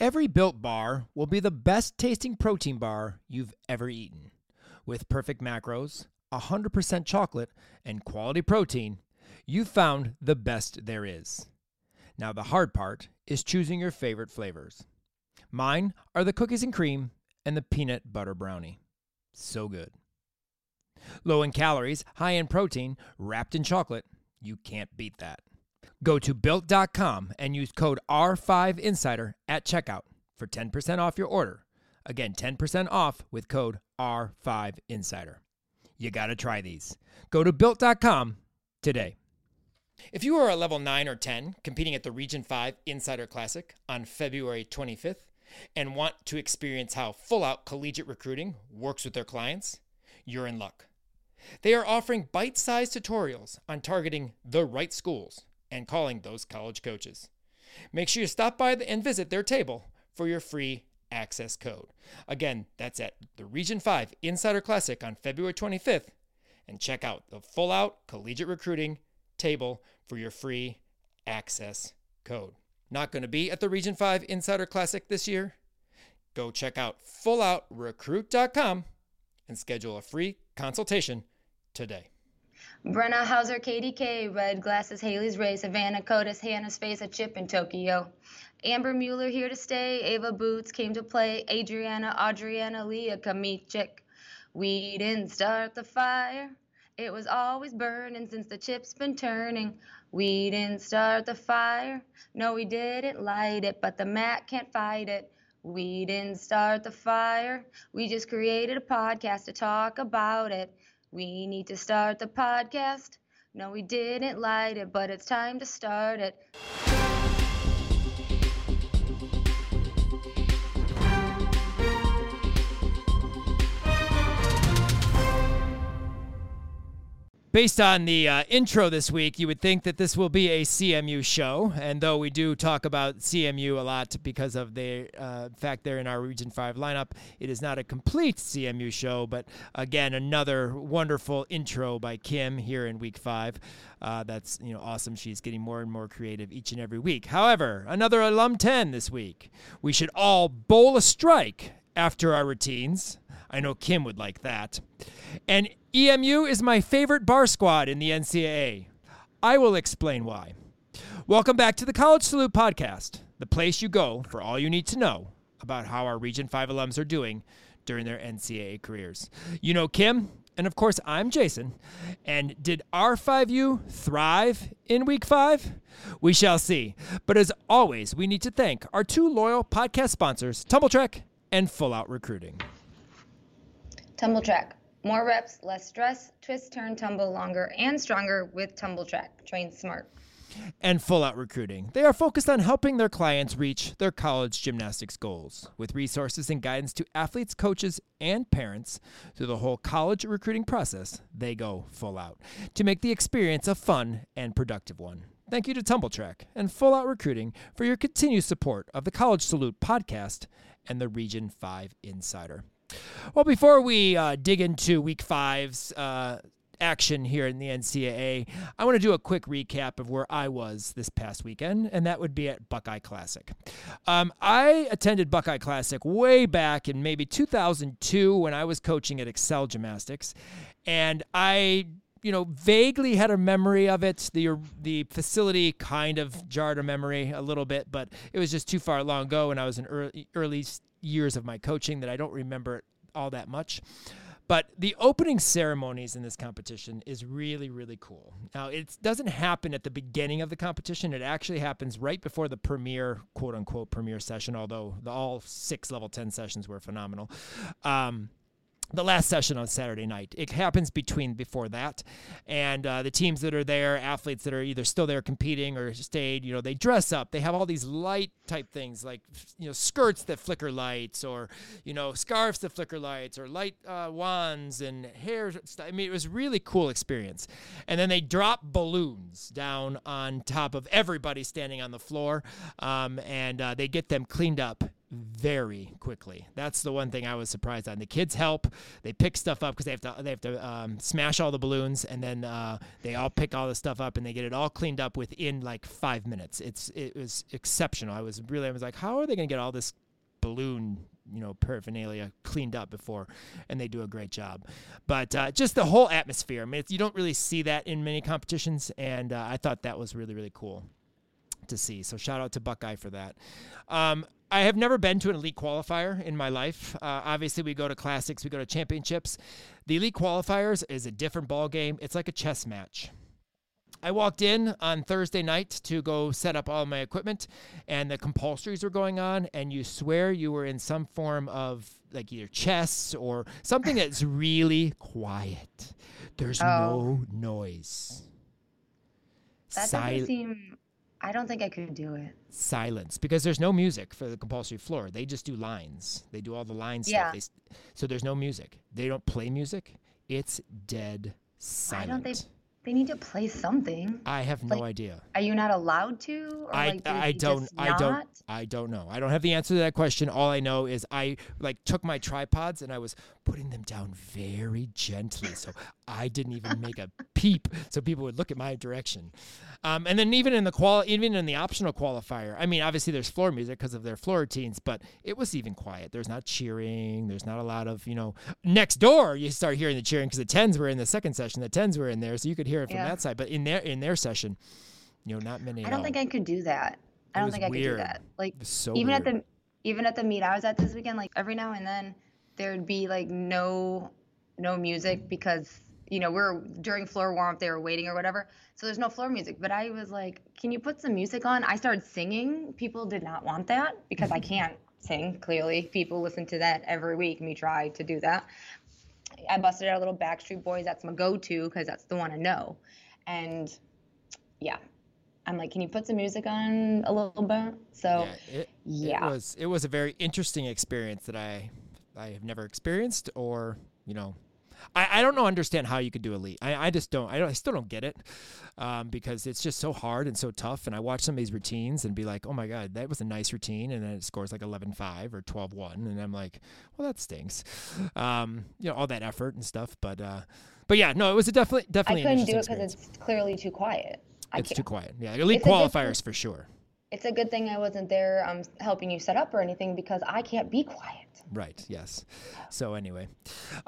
Every built bar will be the best tasting protein bar you've ever eaten. With perfect macros, 100% chocolate, and quality protein, you've found the best there is. Now, the hard part is choosing your favorite flavors. Mine are the cookies and cream and the peanut butter brownie. So good. Low in calories, high in protein, wrapped in chocolate. You can't beat that. Go to built.com and use code R5Insider at checkout for 10% off your order. Again, 10% off with code R5Insider. You got to try these. Go to built.com today. If you are a level 9 or 10 competing at the Region 5 Insider Classic on February 25th and want to experience how full out collegiate recruiting works with their clients, you're in luck. They are offering bite sized tutorials on targeting the right schools and calling those college coaches. Make sure you stop by and visit their table for your free access code. Again, that's at the Region 5 Insider Classic on February 25th. And check out the full out collegiate recruiting table for your free access code. Not going to be at the Region 5 Insider Classic this year? Go check out fulloutrecruit.com and schedule a free consultation today. Brenna Hauser, KDK, Red Glasses, Haley's Ray, Savannah Codas, Hannah's Face, a chip in Tokyo. Amber Mueller here to stay, Ava Boots came to play, Adriana, Adriana, Leah Kamichik. We didn't start the fire, it was always burning since the chip's been turning. We didn't start the fire, no, we didn't light it, but the mat can't fight it. We didn't start the fire, we just created a podcast to talk about it. We need to start the podcast. No, we didn't light it, but it's time to start it. Based on the uh, intro this week, you would think that this will be a CMU show. And though we do talk about CMU a lot because of the uh, fact they're in our Region 5 lineup, it is not a complete CMU show. But again, another wonderful intro by Kim here in week five. Uh, that's you know awesome. She's getting more and more creative each and every week. However, another alum 10 this week. We should all bowl a strike after our routines. I know Kim would like that. And EMU is my favorite bar squad in the NCAA. I will explain why. Welcome back to the College Salute Podcast, the place you go for all you need to know about how our Region 5 alums are doing during their NCAA careers. You know Kim, and of course I'm Jason. And did R5U thrive in week 5? We shall see. But as always, we need to thank our two loyal podcast sponsors, Tumbl Trak and Full Out Recruiting. Tumbl Trak. More reps, less stress, twist, turn, tumble longer and stronger with Tumbl Trak. Train smart. And Full Out Recruiting. They are focused on helping their clients reach their college gymnastics goals with resources and guidance to athletes, coaches, and parents through the whole college recruiting process. They go full out to make the experience a fun and productive one. Thank you to Tumbl Trak and Full Out Recruiting for your continued support of the College Salute podcast and the Region 5 Insider. Well, before we uh, dig into Week Five's uh, action here in the NCAA, I want to do a quick recap of where I was this past weekend, and that would be at Buckeye Classic. Um, I attended Buckeye Classic way back in maybe 2002 when I was coaching at Excel Gymnastics, and I you know, vaguely had a memory of it. The the facility kind of jarred a memory a little bit, but it was just too far long ago, and I was in early early years of my coaching that I don't remember all that much. But the opening ceremonies in this competition is really, really cool. Now, it doesn't happen at the beginning of the competition. It actually happens right before the premiere, quote unquote, premiere session, although the, all six level 10 sessions were phenomenal. Um, the last session on Saturday night. It happens between before that, and uh, the teams that are there, athletes that are either still there competing or stayed, you know, they dress up. They have all these light type things like you know skirts that flicker lights, or you know scarves that flicker lights, or light uh, wands and hair. I mean, it was really cool experience. And then they drop balloons down on top of everybody standing on the floor, um, and uh, they get them cleaned up very quickly. That's the one thing I was surprised on. The kids help; they pick stuff up because they have to they have to um, smash all the balloons, and then uh, they all pick all the stuff up and they get it all cleaned up within like five minutes. It's it was exceptional. I was really I was like, how are they going to get all this balloon you know paraphernalia cleaned up before and they do a great job but uh, just the whole atmosphere i mean you don't really see that in many competitions and uh, i thought that was really really cool to see so shout out to buckeye for that um, I have never been to an elite qualifier in my life. Uh, obviously, we go to classics, we go to championships. The elite qualifiers is a different ball game. It's like a chess match. I walked in on Thursday night to go set up all my equipment, and the compulsories were going on, and you swear you were in some form of like either chess or something that's really quiet. There's oh. no noise. That Sil- doesn't seem. I don't think I could do it. Silence, because there's no music for the compulsory floor. They just do lines. They do all the line yeah. stuff. They, so there's no music. They don't play music. It's dead silent. Why don't they they need to play something. I have no idea. Are you not allowed to? I like, I don't I don't I don't know. I don't have the answer to that question. All I know is I like took my tripods and I was putting them down very gently, so I didn't even make a peep, so people would look at my direction. Um, and then even in the qual, even in the optional qualifier, I mean, obviously there's floor music because of their floor routines, but it was even quiet. There's not cheering. There's not a lot of you know. Next door, you start hearing the cheering because the tens were in the second session. The tens were in there, so you could hear it from yeah. that side. But in their in their session, you know, not many. I don't think I could do that. I don't think weird. I could do that. Like so even weird. at the even at the meet I was at this weekend, like every now and then there'd be like no no music because you know we're during floor warm up they were waiting or whatever. So there's no floor music but i was like can you put some music on? I started singing. People did not want that because i can't sing clearly. People listen to that every week me try to do that. I busted out a little backstreet boys. That's my go-to because that's the one i know. And yeah. I'm like can you put some music on a little bit? So yeah, it, yeah. it was it was a very interesting experience that i i have never experienced or you know I, I don't know understand how you could do elite. I, I just don't. I, don't, I still don't get it um, because it's just so hard and so tough. And I watch some of these routines and be like, oh my god, that was a nice routine, and then it scores like 11-5 or 12-1, and I'm like, well, that stinks. Um, you know, all that effort and stuff, but uh, but yeah, no, it was a definitely definitely. I couldn't do it because it's clearly too quiet. I it's can't. too quiet. Yeah, elite it's qualifiers for sure. It's a good thing I wasn't there um, helping you set up or anything because I can't be quiet. Right. Yes. So anyway,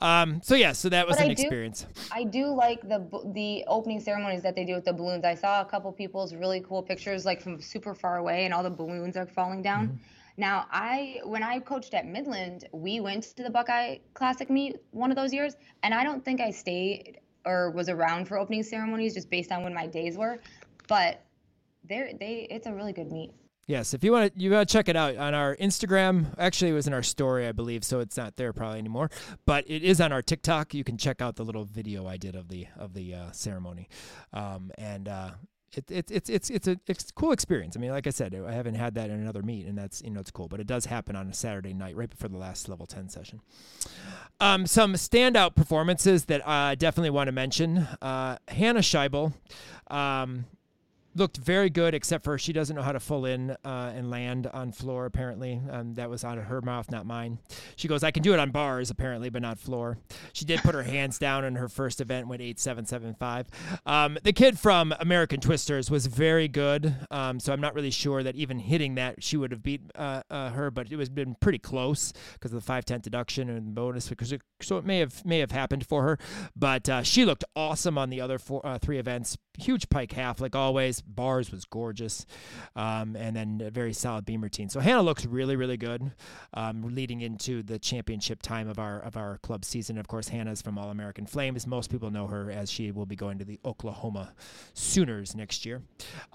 um, so yeah, so that was but an I experience. Do, I do like the the opening ceremonies that they do with the balloons. I saw a couple people's really cool pictures, like from super far away, and all the balloons are falling down. Mm-hmm. Now, I when I coached at Midland, we went to the Buckeye Classic meet one of those years, and I don't think I stayed or was around for opening ceremonies just based on when my days were, but they they it's a really good meet. Yes, if you want to, you want to check it out on our Instagram. Actually, it was in our story, I believe, so it's not there probably anymore. But it is on our TikTok. You can check out the little video I did of the of the uh, ceremony, um, and uh, it, it, it's it's it's a it's a cool experience. I mean, like I said, I haven't had that in another meet, and that's you know it's cool. But it does happen on a Saturday night, right before the last level ten session. Um, some standout performances that I definitely want to mention: uh, Hannah Scheible. Um, looked very good, except for she doesn't know how to full in uh, and land on floor. Apparently, um, that was out of her mouth, not mine. She goes, "I can do it on bars, apparently, but not floor." She did put her hands down in her first event, went eight seven seven five. Um, the kid from American Twisters was very good, um, so I'm not really sure that even hitting that she would have beat uh, uh, her, but it was been pretty close because of the five ten deduction and bonus, because it, so it may have may have happened for her. But uh, she looked awesome on the other four, uh, three events. Huge pike half, like always bars was gorgeous, um, and then a very solid beam routine. So Hannah looks really, really good, um, leading into the championship time of our of our club season. Of course, Hannah's from All American Flames. Most people know her as she will be going to the Oklahoma Sooners next year.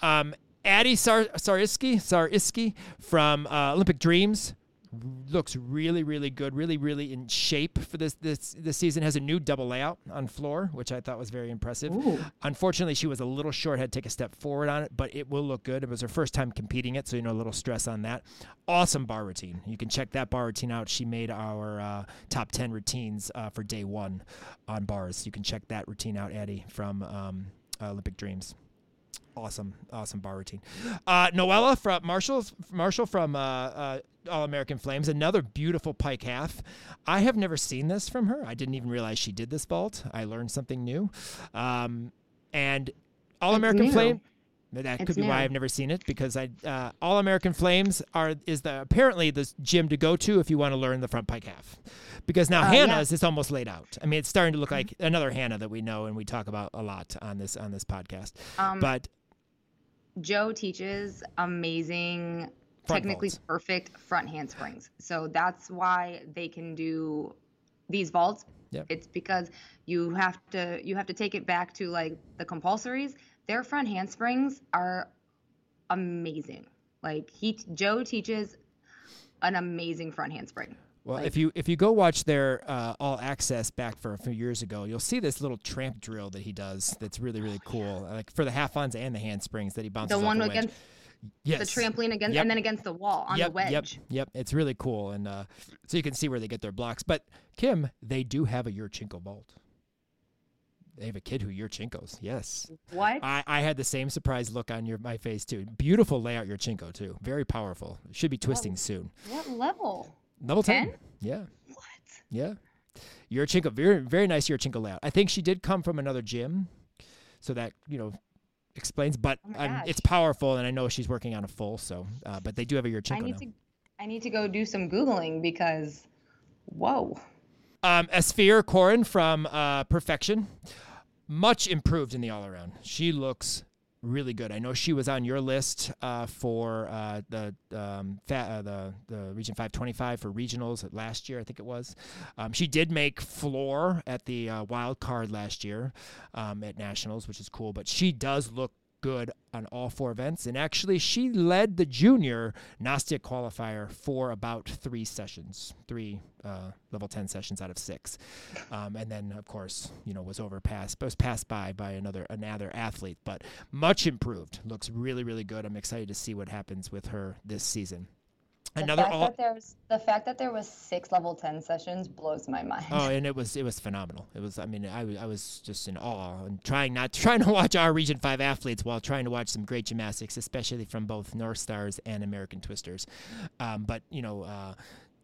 Um, Addie Sar- Sariski, Sariski from uh, Olympic Dreams looks really, really good, really, really in shape for this this this season. Has a new double layout on floor, which I thought was very impressive. Ooh. Unfortunately, she was a little short, had to take a step forward on it, but it will look good. It was her first time competing it, so you know a little stress on that. Awesome bar routine. You can check that bar routine out. She made our uh, top ten routines uh, for day one on bars. You can check that routine out, Addie from um, Olympic Dreams awesome, awesome bar routine. Uh, Noella from Marshall, Marshall from uh, uh, All American Flames, another beautiful pike half. I have never seen this from her. I didn't even realize she did this vault. I learned something new. Um, and All American Flame. That could be new. why I've never seen it because I uh, All American Flames are is the apparently the gym to go to if you want to learn the front pike half, because now uh, Hannah's yeah. is almost laid out. I mean, it's starting to look like another Hannah that we know and we talk about a lot on this on this podcast. Um, but Joe teaches amazing, technically vaults. perfect front handsprings, so that's why they can do these vaults. Yep. It's because you have to you have to take it back to like the compulsories their front handsprings are amazing. Like he Joe teaches an amazing front handspring. Well, like, if you if you go watch their uh, all access back for a few years ago, you'll see this little tramp drill that he does. That's really really cool. Like for the half ons and the handsprings that he bounces. The one against yes. the trampoline against yep. and then against the wall on yep, the wedge. Yep, yep. It's really cool, and uh, so you can see where they get their blocks. But Kim, they do have a Yurchenko vault. They have a kid who Yurchenko's. Yes. What? I, I had the same surprise look on your my face too. Beautiful layout Yurchenko too. Very powerful. Should be twisting what, soon. What level? Level 10? 10? Yeah. What? Yeah. Yurchenko, very very nice Yurchenko layout. I think she did come from another gym. So that, you know, explains but oh it's powerful and I know she's working on a full so uh, but they do have a Yurchenko I need now. to I need to go do some googling because whoa. Um, Asphere Corin from uh, Perfection much improved in the all around. She looks really good. I know she was on your list uh, for uh, the um, uh, the the Region 525 for regionals last year. I think it was. Um, she did make floor at the uh, wild card last year um, at nationals, which is cool. But she does look good on all four events. And actually, she led the junior Nastia qualifier for about three sessions, three uh, level 10 sessions out of six. Um, and then, of course, you know, was overpassed, was passed by by another another athlete, but much improved. Looks really, really good. I'm excited to see what happens with her this season. The Another fact all, that there's the fact that there was six level ten sessions blows my mind. Oh, and it was it was phenomenal. It was I mean I, I was just in awe and trying not trying to watch our Region Five athletes while trying to watch some great gymnastics, especially from both North Stars and American Twisters. Um, but you know, uh,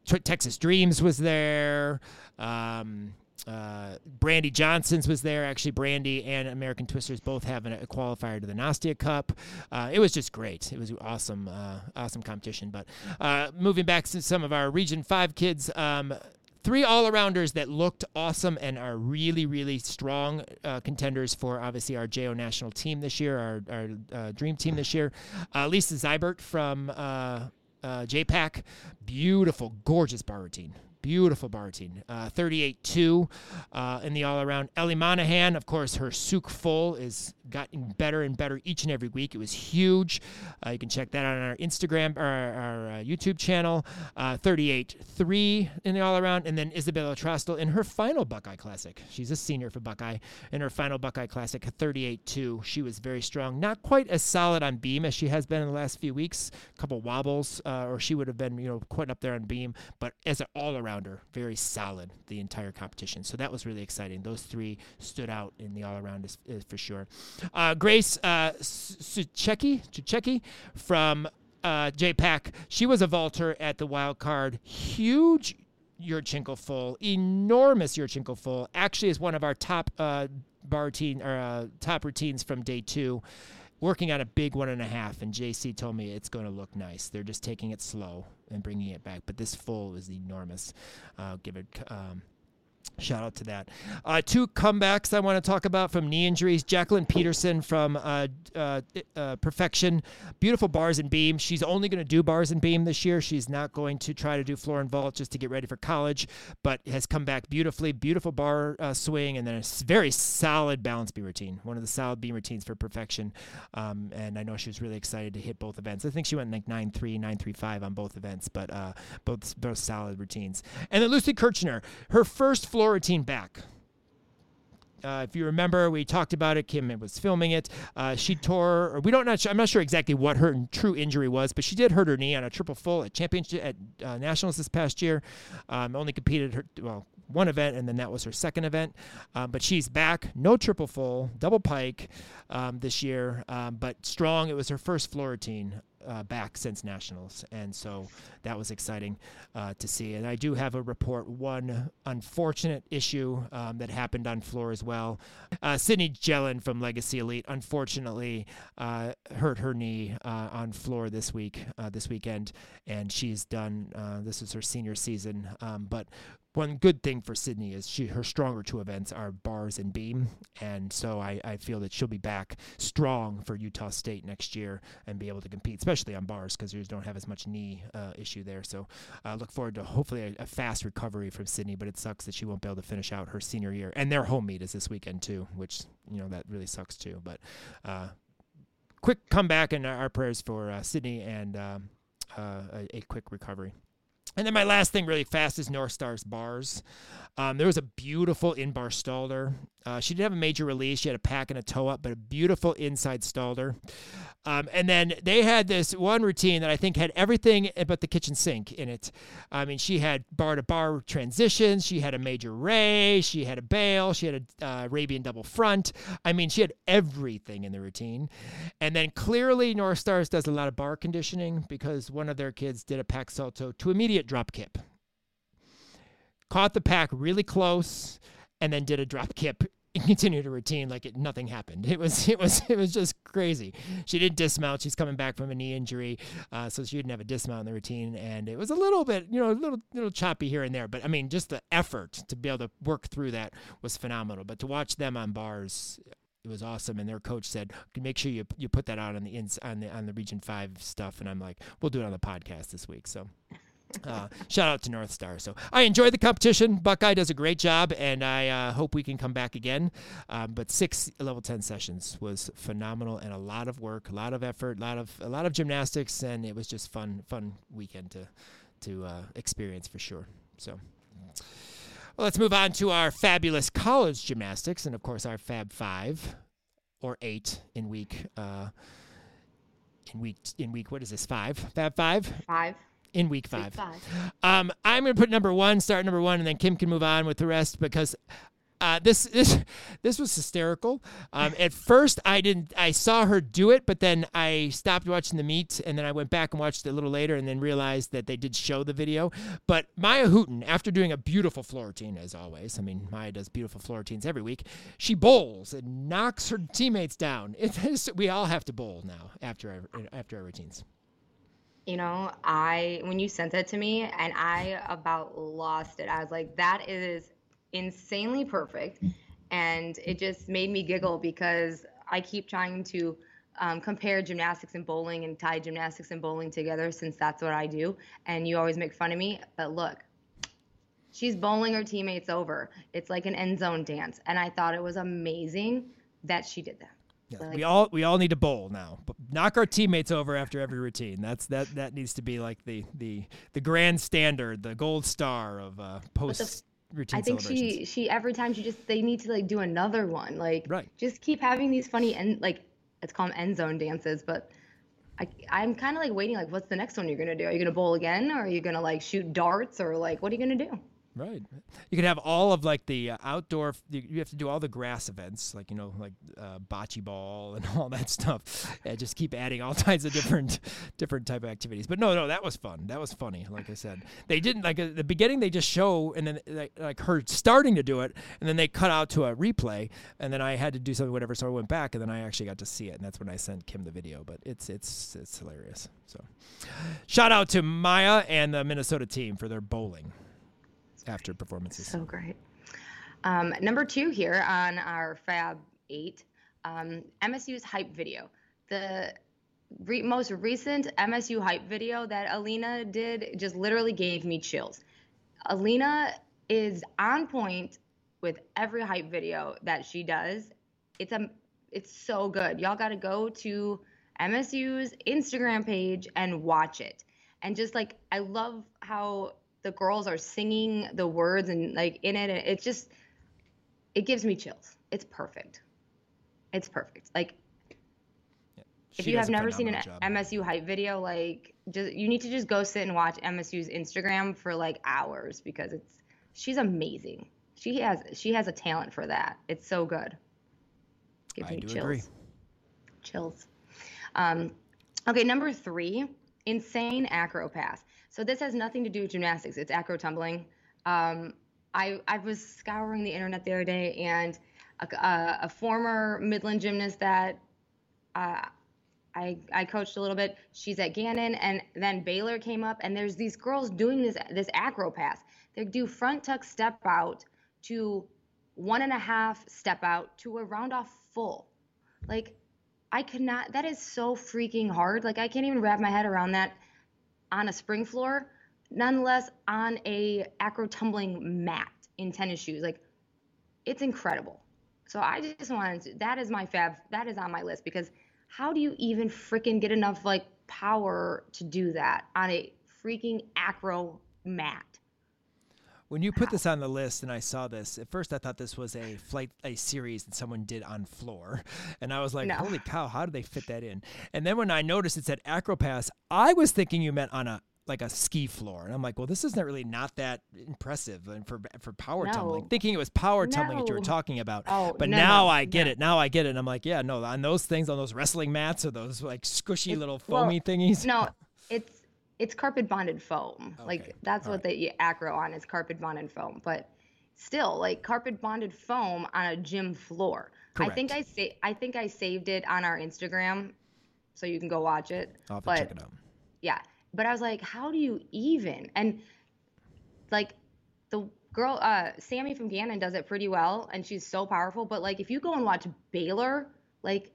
Texas Dreams was there. Um, uh, Brandy Johnson's was there. Actually, Brandy and American Twisters both having a qualifier to the Nastia Cup. Uh, it was just great. It was awesome, uh, awesome competition. But uh, moving back to some of our Region Five kids. Um, three all-arounders that looked awesome and are really, really strong uh, contenders for obviously our JO national team this year, our, our uh, dream team this year. Uh, Lisa Zybert from uh, uh, JPAC, beautiful, gorgeous bar routine. Beautiful bar routine. Uh, 38-2 uh, in the all-around. Ellie Monahan, of course, her Tsuk full is gotten better and better each and every week. It was huge. Uh, you can check that out on our Instagram or our, our uh, YouTube channel. 38-3 uh, in the all-around. And then Isabella Trostel in her final Buckeye Classic. She's a senior for Buckeye. In her final Buckeye Classic, 38-2. She was very strong. Not quite as solid on beam as she has been in the last few weeks. A couple wobbles, uh, or she would have been, you know, quite up there on beam. But as an all-around rounder, very solid the entire competition. So that was really exciting. Those three stood out in the all around for sure. Uh, Grace uh, Sucheki from uh, JPAC, she was a vaulter at the wild card. Huge Yurchenko full, enormous Yurchenko full. Actually, is one of our top uh, bar routine or uh, top routines from day two working on a big one and a half, and JC told me it's going to look nice. They're just taking it slow and bringing it back, but this full is enormous. Uh, give it. Um, Shout out to that. Uh, two comebacks I want to talk about from knee injuries. Jacqueline Peterson from uh, uh, uh Perfection. Beautiful bars and beam. She's only going to do bars and beam this year. She's not going to try to do floor and vault just to get ready for college, but has come back beautifully. Beautiful bar uh, swing and then a very solid balance beam routine. One of the solid beam routines for Perfection. Um, and I know she was really excited to hit both events. I think she went like 9 3, 9 3 5 on both events, but uh, both, both solid routines. And then Lucy Kirchner, her first floor routine back. Uh, if you remember, we talked about it. Kim was filming it. Uh, she tore, or we don't know. I'm not sure exactly what her true injury was, but she did hurt her knee on a triple full at championship at uh, nationals this past year. Um, only competed her well one event, and then that was her second event. Um, but she's back, no triple full, double pike um, this year, um, but strong. It was her first floor routine uh, back since nationals, and so that was exciting uh, to see. And I do have a report one unfortunate issue um, that happened on floor as well. Uh, Sydney Jellin from Legacy Elite unfortunately uh, hurt her knee uh, on floor this week, this weekend, and she's done. this is her senior season, um, but one good thing for Sydney is she her stronger two events are bars and beam, and so I, I feel that she'll be back strong for Utah State next year and be able to compete, especially on bars because you don't have as much knee uh, issue there. So I uh, look forward to hopefully a, a, fast recovery from Sydney, but it sucks that she won't be able to finish out her senior year. And their home meet is this weekend too, which you know that really sucks too. But uh, quick comeback and our prayers for uh, Sydney and um, uh, a, a quick recovery. And then my last thing, really fast, is North Star's bars. Um, there was a beautiful in-bar stalder. Uh, she didn't have a major release. She had a pack and a toe up, but a beautiful inside stalder. Um, and then they had this one routine that I think had everything but the kitchen sink in it. I mean, she had bar to bar transitions. She had a major ray. She had a bail. She had a uh, Arabian double front. I mean, she had everything in the routine. And then clearly, North Stars does a lot of bar conditioning because one of their kids did a pack salto to immediate drop kip. Caught the pack really close and then did a drop kip continue to routine like it, nothing happened. It was it was it was just crazy. She didn't dismount. She's coming back from a knee injury, uh, so she didn't have a dismount in the routine, and it was a little bit you know a little little choppy here and there. But I mean, just the effort to be able to work through that was phenomenal. But to watch them on bars. It was awesome, and their coach said, "Make sure you you put that out on the ins on the on the Region Five stuff." And I'm like, "We'll do it on the podcast this week." So uh, shout out to North Star. So I enjoyed the competition. Buckeye does a great job, and I uh, hope we can come back again. Um, but six level ten sessions was phenomenal, and a lot of work, a lot of effort, a lot of a lot of gymnastics, and it was just fun fun weekend to to uh, experience for sure. So. Well, let's move on to our fabulous college gymnastics, and of course our Fab Five or eight in week uh, in week in week. What is this? Five Fab Five. Five in week five. Week five. Um, I'm going to put number one, start number one, and then Kim can move on with the rest because uh, this this this was hysterical. Um, at first, I didn't. I saw her do it, but then I stopped watching the meet, and then I went back and watched it a little later, and then realized that they did show the video. But Mya Hooten, after doing a beautiful floor routine, as always, I mean Mya does beautiful floor routines every week. She bowls and knocks her teammates down. It is, we all have to bowl now after our, after our routines you know, I when you sent that to me and I about lost it. I was like, that is insanely perfect. And it just made me giggle because I keep trying to um, compare gymnastics and bowling and tie gymnastics and bowling together since that's what I do. And you always make fun of me. But look, she's bowling her teammates over. It's like an end zone dance. And I thought it was amazing that she did that. Yeah, like, we all we all need to bowl now. Knock our teammates over after every routine. That's that that needs to be like the the the grand standard, the gold star of uh, post routine. I think she she every time she just they need to like do another one. Like right. just keep having these funny and like it's called end zone dances, but I I'm kind of like waiting like what's the next one you're gonna do? Are you gonna bowl again, or are you gonna like shoot darts, or like what are you gonna do? Right. You can have all of like the uh, outdoor. You have to do all the grass events, like you know, like uh, bocce ball and all that stuff. And just keep adding all kinds of different, different type of activities. But no, no, that was fun. That was funny. Like I said, they didn't like at the beginning. They just show and then like, like her starting to do it, and then they cut out to a replay, and then I had to do something whatever. So I went back, and then I actually got to see it, and that's when I sent Kim the video. But it's it's it's hilarious. So, shout out to Mya and the Minnesota team for their bowling after performances. So great. Um, number two here on our Fab 8, um, MSU's hype video. The re- most recent MSU hype video that Alina did just literally gave me chills. Alina is on point with every hype video that she does. It's a it's so good. Y'all got to go to MSU's Instagram page and watch it. And just like I love how the girls are singing the words and like in it. And it's just, it gives me chills. It's perfect. It's perfect. Like, yeah, if you have never seen an job. MSU hype video, like, just you need to just go sit and watch MSU's Instagram for like hours because it's she's amazing. She has she has a talent for that. It's so good. Gives I me chills. Agree. Chills. Um, Okay, number three, insane acro pass. So this has nothing to do with gymnastics. It's acro tumbling. Um, I I was scouring the internet the other day, and a, a, a former Midland gymnast that uh, I I coached a little bit. She's at Gannon, and then Baylor came up, and there's these girls doing this this acro pass. They do front tuck step out to one and a half step out to a round off full. Like I could not. That is so freaking hard. Like I can't even wrap my head around that on a spring floor. Nonetheless, on a acro tumbling mat in tennis shoes, like it's incredible. So I just wanted to, that is my fab. That is on my list because how do you even freaking get enough like power to do that on a freaking acro mat? When you put this on the list and I saw this, at first I thought this was a flight a series that someone did on floor. And I was like, No. holy cow, how did they fit that in? And then when I noticed it said acropass, I was thinking you meant on a like a ski floor. And I'm like, well, this isn't really not that impressive and for for power tumbling. Thinking it was power tumbling that you were talking about. Oh, but no, now no, I get no. it. Now I get it. And I'm like, yeah, no, on those things, on those wrestling mats or those like squishy It's- little well, foamy thingies. No, it's it's carpet bonded foam. Okay, Like that's all what the acro on is carpet bonded foam. But still, like carpet bonded foam on a gym floor. Correct. I think I Correct. sa- I think I saved it on our Instagram, so you can go watch it. I'll but check it out. yeah, but I was like, how do you even? And like the girl, uh, Sammy from Gannon does it pretty well, and she's so powerful. But like, if you go and watch Baylor, like,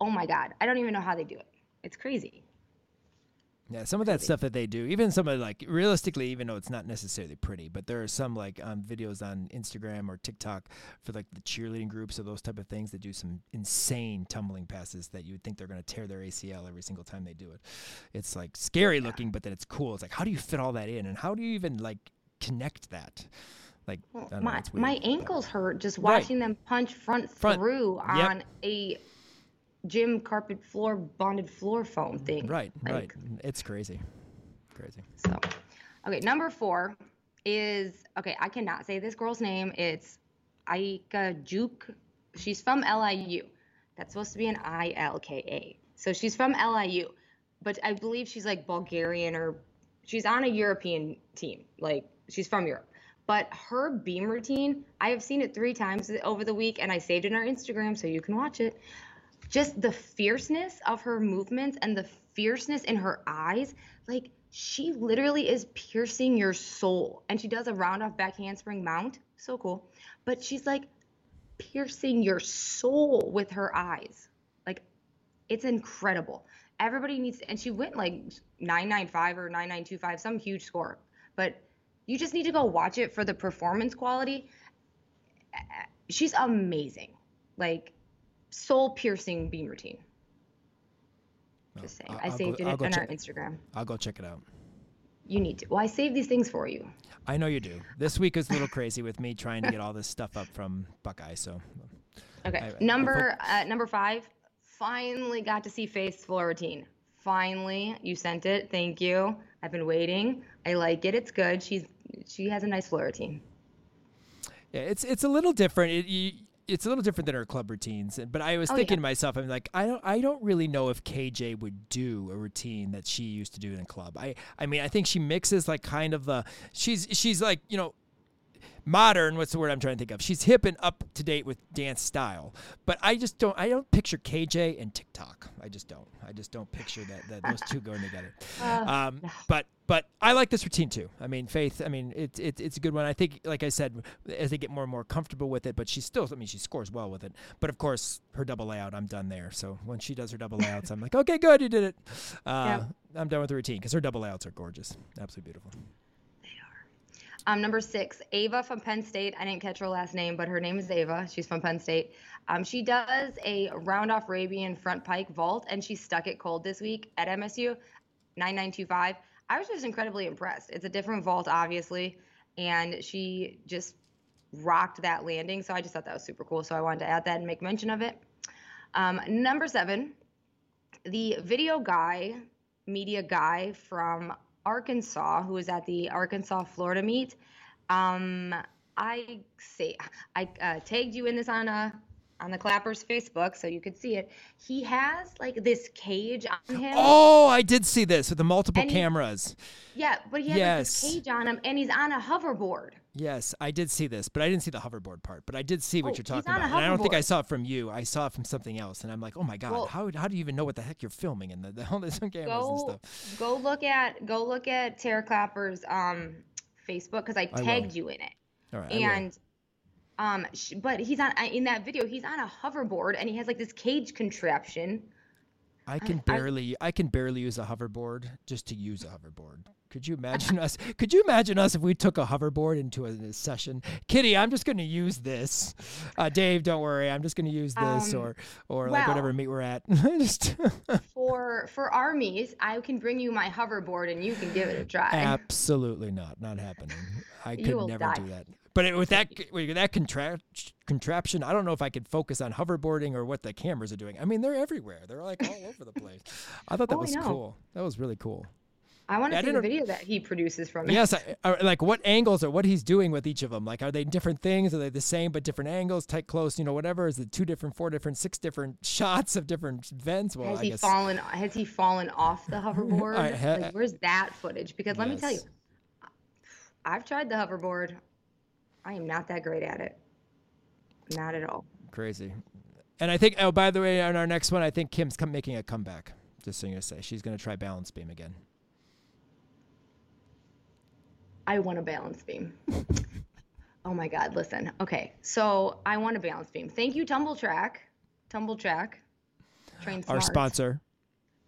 oh my God, I don't even know how they do it. It's crazy. Yeah, some of that stuff that they do, even some of like realistically, even though it's not necessarily pretty, but there are some like um, videos on Instagram or TikTok for like the cheerleading groups or those type of things that do some insane tumbling passes that you would think they're going to tear their ACL every single time they do it. It's like scary looking, but then it's cool. It's like how do you fit all that in, and how do you even like connect that? Like Well, don't know, my my ankles hurt just Right. watching them punch front, Front- through yep. on a gym carpet floor bonded floor foam thing. Right, right. It's crazy, crazy. So, okay, number four is okay. I cannot say this girl's name. It's Aika Juk. She's from LIU. That's supposed to be an I L K A. So she's from LIU, but I believe she's like Bulgarian or she's on a European team. Like she's from Europe. But her beam routine, I have seen it three times over the week, and I saved it on our Instagram so you can watch it just the fierceness of her movements and the fierceness in her eyes like she literally is piercing your soul. And she does a round off back handspring mount. So cool. But she's like piercing your soul with her eyes. Like it's incredible. Everybody needs and she went like 995 or 9925 some huge score. But you just need to go watch it for the performance quality. She's amazing. Like soul piercing beam routine. Just saying. I'll- I I'll go- saved it on our Instagram. I'll go check it out. You need to. Well, I save these things for you. I know you do. This week is a little crazy with me trying to get all this stuff up from Buckeye. So Okay. I- I- number uh, number five. Finally got to see Faith's floor routine. Finally, you sent it. Thank you. I've been waiting. I like it. It's good. She's she has a nice floor routine. Yeah, it's it's a little different. It, you, it's a little different than her club routines. But I was Oh, thinking yeah. to myself, I'm like, I don't I don't really know if KJ would do a routine that she used to do in a club. I I mean, I think she mixes like kind of the she's she's like you know modern what's the word i'm trying to think of she's hip and up to date with dance style but i just don't i don't picture kj and tiktok i just don't i just don't picture that, that those two going together um, but but I like this routine too. I mean, Faith. I mean, it's it's it's a good one. I think, like I said, as they get more and more comfortable with it, but she still. I mean, she scores well with it. But of course, her double layout, I'm done there. So when she does her double layouts, I'm like, okay, good, you did it. Uh, I'm done with the routine because her double layouts are gorgeous, absolutely beautiful. Um, number six, Ava from Penn State. I didn't catch her last name, but her name is Ava. She's from Penn State. Um, she does a round off Arabian front pike vault, and she stuck it cold this week at MSU, 9925. I was just incredibly impressed. It's a different vault, obviously, and she just rocked that landing. So I just thought that was super cool. So I wanted to add that and make mention of it. Um, number seven, the video guy, media guy from Arkansas, who was at the Arkansas Florida meet. Um, I say I uh, tagged you in this on uh, on the Clappers Facebook, so you could see it. He has like this cage on him. Oh, I did see this with the multiple And he- cameras. Yeah, but he has Yes. like, this cage on him, and he's on a hoverboard. Yes, I did see this, but I didn't see the hoverboard part. But I did see what Oh, you're talking about. And I don't think I saw it from you. I saw it from something else, and I'm like, oh my god, Well- how how do you even know what the heck you're filming and the, the all this on cameras and stuff? go look at go look at Tara Clapper's um Facebook because I tagged you in it. All right, I and um sh- but he's on in that video he's on a hoverboard and he has like this cage contraption I can I- barely I can barely use a hoverboard just to use a hoverboard. Could you imagine us? Could you imagine us if we took a hoverboard into a, session? Kitty, I'm just going to use this. Uh, Dave, don't worry. I'm just going to use this, Um, or or like whatever meet we're at. just for for armies i can bring you my hoverboard and you can give it a try absolutely not, not happening. I could never die. do that. But it, with that with that contra- contraption, I don't know if I could focus on hoverboarding or what the cameras are doing. I mean, they're everywhere. They're like all over the place. I thought that Oh, was cool. That was really cool. I want to see the video that he produces from it Yes, I, uh, like what angles or what he's doing with each of them. Like, are they different things? Are they the same but different angles, tight, close? You know, whatever. Is it two different, four different, six different shots of different vents? Well, has I he guess fallen has he fallen off the hoverboard I ha- like where's that footage because let me tell you i've tried the hoverboard i am not that great at it not at all crazy. And I think, oh, by the way, on our next one, I think Kim's come, making a comeback. Just so you know, say she's going to try balance beam again. I want a balance beam. oh my God, listen. Okay, so I want a balance beam. Thank you, Tumbl Trak. Tumbl Trak. Train Smart. Our sponsor.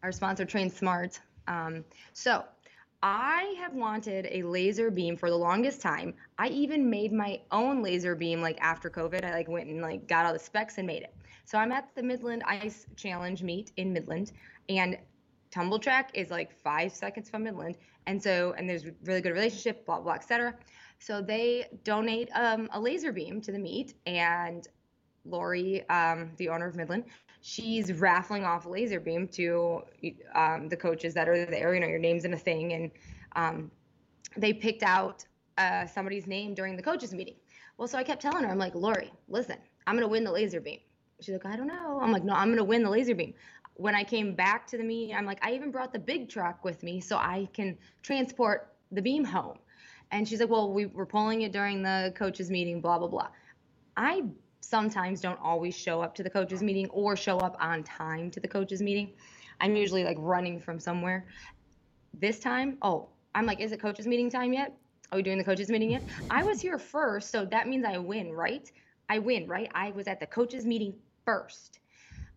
Our sponsor, Train Smart. Um, so I have wanted a laser beam for the longest time. I even made my own laser beam like after COVID. I like went and like got all the specs and made it. So I'm at the Midland Ice Challenge meet in Midland, and Tumbl Trak is like five seconds from Midland, and so and there's really good relationship, blah blah, etc. So they donate um, a laser beam to the meet, and Lori, um, the owner of Midland, she's raffling off a laser beam to um, the coaches that are there. You know, your name's in a thing, and um, they picked out uh, somebody's name during the coaches meeting. Well, so I kept telling her, I'm like, Lori, listen, I'm gonna win the laser beam. She's like, I don't know. I'm like, no, I'm gonna win the laser beam. When I came back to the meet, I'm like, I even brought the big truck with me so I can transport the beam home. And she's like, well, we were pulling it during the coaches meeting, blah blah blah. I sometimes don't always show up to the coaches meeting or show up on time to the coaches meeting. I'm usually like running from somewhere. This time, oh, I'm like, is it coaches meeting time yet? Are we doing the coaches meeting yet? I was here first, so that means I win, right? I win, right? I was at the coaches meeting first.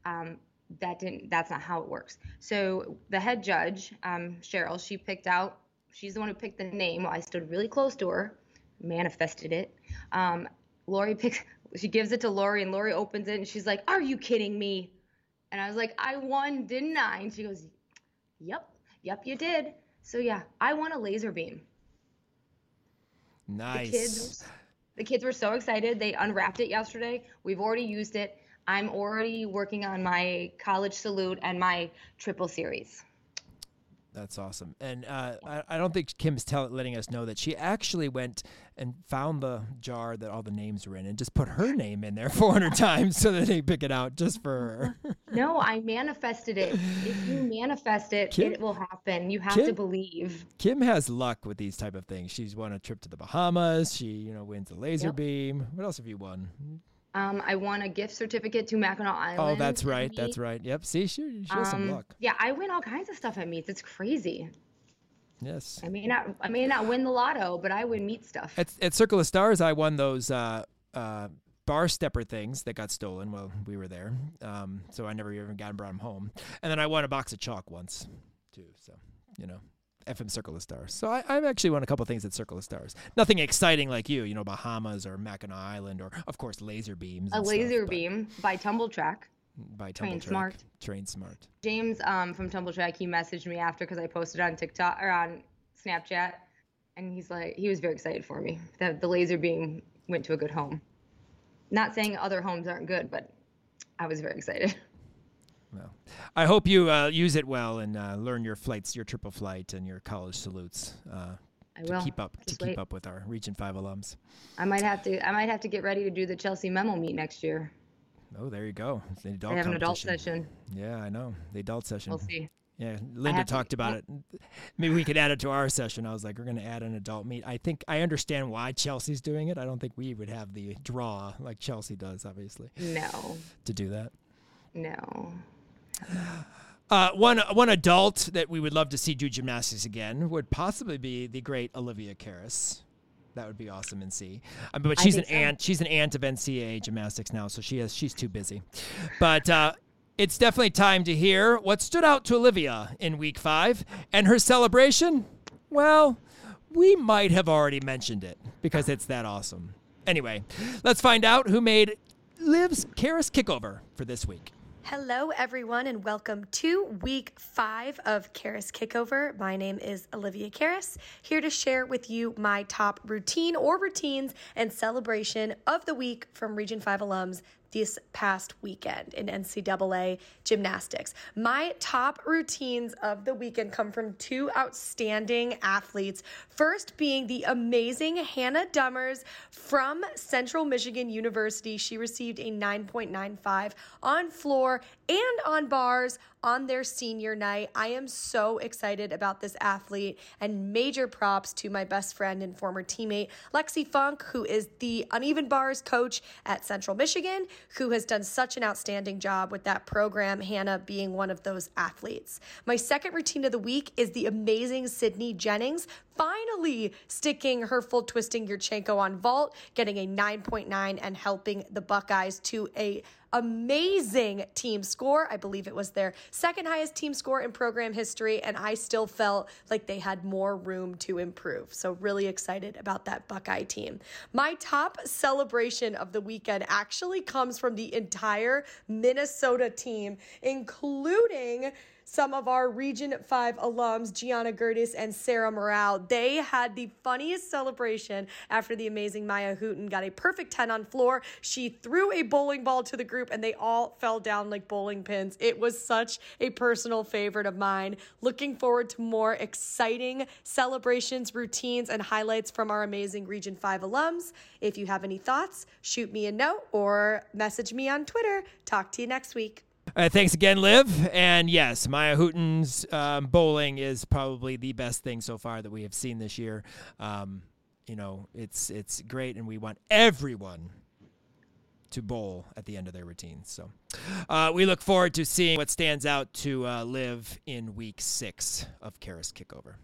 Um, that didn't. That's not how it works. So the head judge, um, Cheryl, she picked out. She's the one who picked the name. I stood really close to her, manifested it. Um, Lori picks. She gives it to Lori, and Lori opens it, and she's like, "Are you kidding me?" And I was like, "I won, didn't I?" And she goes, "Yep, yep, you did." So yeah, I won a laser beam. Nice. The kids, the kids were so excited. They unwrapped it yesterday. We've already used it. I'm already working on my college salute and my triple series. That's awesome. And uh, I, I don't think Kim's tell, letting us know that she actually went and found the jar that all the names were in and just put her name in there 400 times so that they pick it out just for her. No, I manifested it. If you manifest it, Kim- it will happen. You have Kim- to believe. Kim has luck with these type of things. She's won a trip to the Bahamas. She, you know, wins a laser Yep. beam. What else have you won? Um, I won a gift certificate to Mackinac Island. Oh, that's right. That's right. Yep. See, she, she has some Um, luck. Yeah, I win all kinds of stuff at meets. It's crazy. Yes. I may not, I may not win the lotto, but I win meet stuff. At, at Circle of Stars, I won those uh, uh, bar stepper things that got stolen while we were there. Um, so I never even got 'em, brought them home. And then I won a box of chalk once, too. So, you know, FM Circle of Stars. So I, I've actually won a couple things at Circle of Stars. Nothing exciting like you, you know, Bahamas or Mackinac Island or, of course, laser beams. a and stuff, laser beam by Tumbl Trak. By Train Tumble Smart. Train Smart. James um, from Tumbl Trak, he messaged me after because I posted on TikTok or on Snapchat, and he's like, he was very excited for me that the laser beam went to a good home. Not saying other homes aren't good, but I was very excited. Well, I hope you uh, use it well and uh, learn your flights, your triple flight, and your college salutes. Uh, I to will keep up to Just keep wait. up with our Region Five alums. I might have to. I might have to get ready to do the Chelsea memo meet next year. Oh, there you go. It's the adult they have an adult session. Yeah, I know the adult session. We'll see. Yeah, Linda talked to, about it. Maybe we could add it to our session. I was like, we're going to add an adult meet. I think I understand why Chelsea's doing it. I don't think we would have the draw like Chelsea does, obviously. No. To do that. No. Uh, one one adult that we would love to see do gymnastics again would possibly be the great Olivia Karas. That would be awesome and see. Um, but she's an so. aunt. She's an aunt of NCAA gymnastics now, so she has she's too busy. But uh, it's definitely time to hear what stood out to Olivia in week five and her celebration. Well, we might have already mentioned it because it's that awesome. Anyway, let's find out who made Liv's Karas kickover for this week. Hello, everyone, and welcome to week five of Karas Kickover. My name is Olivia Karas, here to share with you my top routine or routines and celebration of the week from Region 5 alums this past weekend in NCAA gymnastics. My top routines of the weekend come from two outstanding athletes. First, being the amazing Hannah Dummers from Central Michigan University. She received a 9.95 on floor and on bars on their senior night. I am so excited about this athlete and major props to my best friend and former teammate, Lexi Funk, who is the uneven bars coach at Central Michigan, who has done such an outstanding job with that program, Hannah being one of those athletes. My second routine of the week is the amazing Sydney Jennings finally sticking her full twisting Yurchenko on vault, getting a 9.9 and helping the Buckeyes to a amazing team score. I believe it was their second highest team score in program history, and I still felt like they had more room to improve. So, really excited about that Buckeye team. My top celebration of the weekend actually comes from the entire Minnesota team, including some of our Region 5 alums, Gianna Gertis and Sarah Morale. They had the funniest celebration after the amazing Mya Hooten got a perfect 10 on floor. She threw a bowling ball to the group and they all fell down like bowling pins. It was such a personal favorite of mine. Looking forward to more exciting celebrations, routines, and highlights from our amazing Region 5 alums. If you have any thoughts, shoot me a note or message me on Twitter. Talk to you next week. Uh, thanks again, Liv. And yes, Mya Hooten's um, bowling is probably the best thing so far that we have seen this year. Um, you know, it's it's great, and we want everyone to bowl at the end of their routines. So uh, we look forward to seeing what stands out to uh, Liv in week six of Karas Kickover.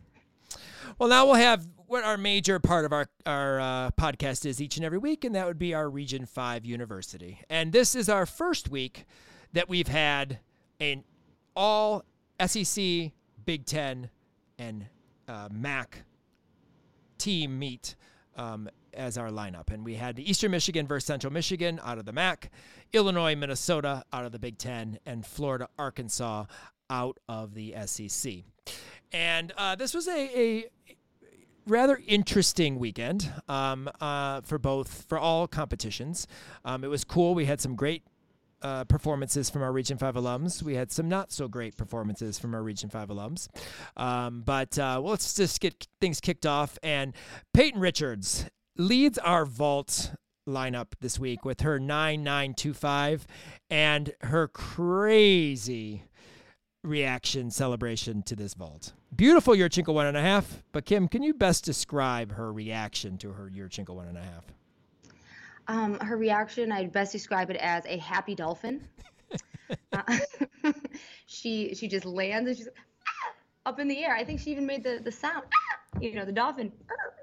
Well, now we'll have what our major part of our, our uh, podcast is each and every week, and that would be our Region 5 University. And this is our first week that we've had an all SEC, Big Ten, and uh, MAC team meet um, as our lineup. And we had Eastern Michigan versus Central Michigan out of the MAC, Illinois, Minnesota out of the Big Ten, and Florida, Arkansas out of the SEC. And uh, this was a, a rather interesting weekend um, uh, for both for all competitions. Um, it was cool. We had some great uh, performances from our Region 5 alums. We had some not so great performances from our Region 5 alums. Um, but uh, well, let's just get things kicked off. And Peyton Richards leads our vault lineup this week with her 9925 and her crazy reaction celebration to this vault. Beautiful Yurchenko one and a half, but Kim, can you best describe her reaction to her Yurchenko one and a half? Um, her reaction, I'd best describe it as a happy dolphin. uh, she she just lands and she's ah! up in the air. I think she even made the the sound, ah! you know, the dolphin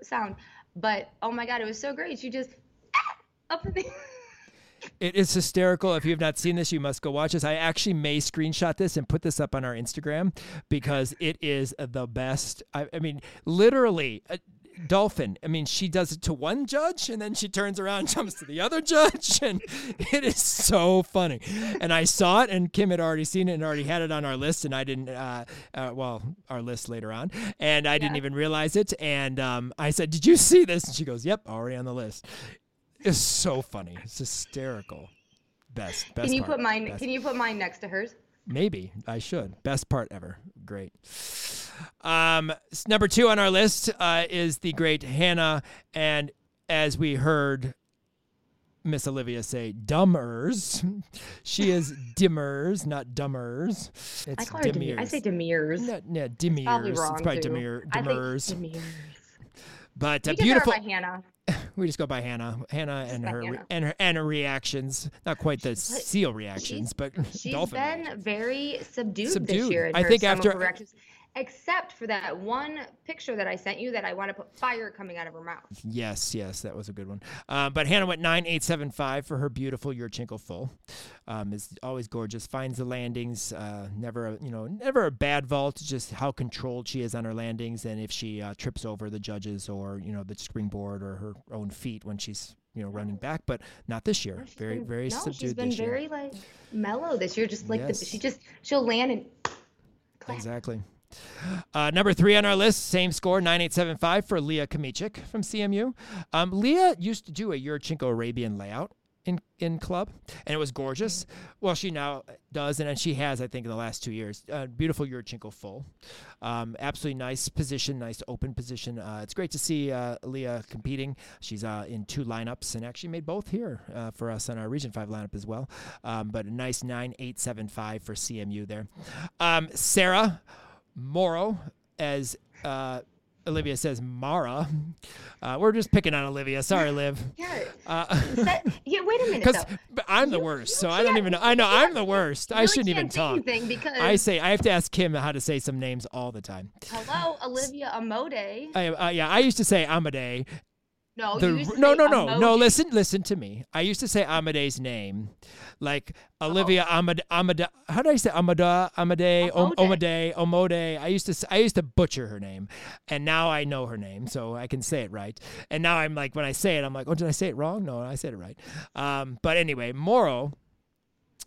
sound. But oh my god, it was so great. She just ah! up in the. It is hysterical. If you have not seen this, you must go watch this. I actually may screenshot this and put this up on our Instagram because it is the best. I, I mean, literally, uh, Dolphin. I mean, she does it to one judge and then she turns around and jumps to the other judge. And it is so funny. And I saw it, and Kim had already seen it and already had it on our list. And I didn't, uh, uh, well, our list later on. And I yeah. didn't even realize it. And um, I said, Did you see this? And she goes, Yep, already on the list. It's so funny. It's hysterical. Best. best can you part. put mine? Best. Can you put mine next to hers? Maybe I should. Best part ever. Great. Um, number two on our list uh, is the great Hannah, and as we heard Miss Olivia say dummers. She is dimmers, not dummers. It's I call her Demir. I say Demirs. No, no, Demirs. Probably wrong it's probably. Demir, I think Demers. But uh, just beautiful. By Hannah. We just go by Hannah, Hannah, and her Hannah. and her and her reactions. Not quite the seal reactions, but She's dolphin. been reactions. very subdued, Subdued. this year. I her, think after- reactions, except for that one picture that I sent you that I want to put fire coming out of her mouth. Yes, yes, that was a good one. Um, but Hannah went nine eight seven five for her beautiful Yurchenko full. Um, is always gorgeous. Finds the landings. Uh, never, a, you know, never a bad vault. Just how controlled she is on her landings, and if she uh, trips over the judges or you know the springboard or her own feet when she's you know running back. But not this year. She's Very, been- very no, subdued she's been this year. very like mellow this year. Just like Yes. the, she just she'll land and clap. Exactly. Uh, number three on our list, same score, 9875 for Leah Kamichik from CMU. Um, Leah used to do a Yurchenko Arabian layout in, in club, and it was gorgeous. Well, she now does, and she has, I think, in the last two years. Uh, beautiful Yurchenko full. Um, absolutely nice position, nice open position. Uh, it's great to see uh, Leah competing. She's uh, in two lineups and actually made both here uh, for us on our Region 5 lineup as well. Um, but a nice 9875 for CMU there. Um, Sarah Morrow, as uh, Olivia says, Mara. Uh, we're just picking on Olivia. Sorry, Liv. Yeah. Uh, That- yeah. Wait a minute. Because. I'm the You- worst, you so I don't even know. I know I'm the worst. I really shouldn't even talk. because I say I have to ask Kim how to say some names all the time. hello, Olivia Amode. I, uh, yeah, I used to say Amade. No, The, no, no, no, no. Listen, listen to me. I used to say Amade's name, like Olivia Amade. Amade. How do I say Amada? Amade. Omade. Omode. I used to. I used to butcher her name, and now I know her name, so I can say it right. And now I'm like, when I say it, I'm like, oh, did I say it wrong? No, I said it right. Um, but anyway, Moro.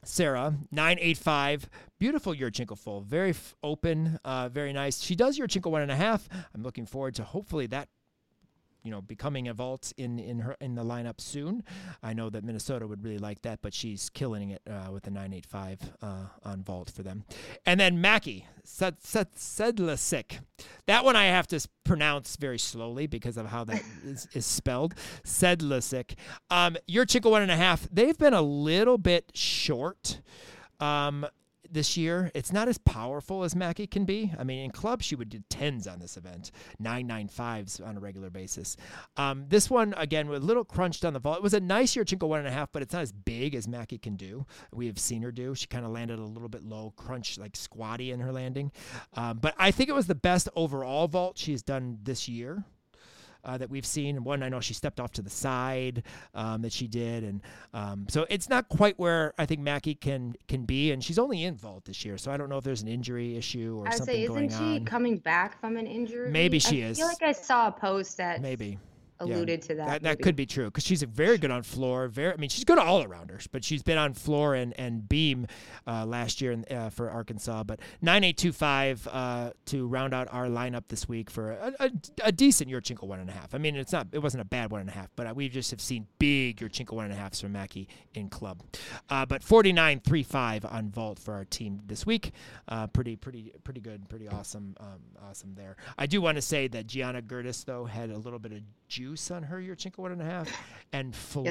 Sarah, 985. Beautiful Yurchenko full. Very f- open, uh, very nice. She does Yurchenko one and a half. I'm looking forward to hopefully that you know becoming a vault in in her in the lineup soon. I know that Minnesota would really like that, but she's killing it uh, with the 985 uh, on vault for them. And then Mackie Sed- Sed- Sedlacek. That one I have to pronounce very slowly because of how that is, is spelled. Sedlacek. Um, Yurchenko one and a half. They've been a little bit short. Um, this year. It's not as powerful as Mackie can be. I mean, in clubs, she would do tens on this event, nine nine fives on a regular basis. Um, this one, again, a little crunched on the vault. It was a nice year, Yurchenko one and a half, but it's not as big as Mackie can do. We have seen her do. She kind of landed a little bit low, crunch, like squatty in her landing. Um, but I think it was the best overall vault she's done this year uh, that we've seen. One, I know she stepped off to the side um, that she did, and um, so it's not quite where I think Mackie can can be. And she's only in vault this year, so I don't know if there's an injury issue or I something say, going isn't she on. coming back from an injury? Maybe she I is. I feel like I saw a post that Maybe. Alluded to that. That, that could be true because she's very good on floor. Very, I mean, she's good all arounders, but she's been on floor and and beam uh, last year in, uh, for Arkansas. But nine eight two five uh, to round out our lineup this week for a, a, a decent Yurchenko one and a half. I mean, it's not it wasn't a bad one and a half, but uh, we just have seen big Yurchenko one and a halves from Mackey in club. Uh, but forty nine three five on vault for our team this week. Uh, pretty pretty pretty good, pretty awesome um, awesome there. I do want to say that Gianna Gertis though had a little bit of juice on her your Yurchenko one and a half and flew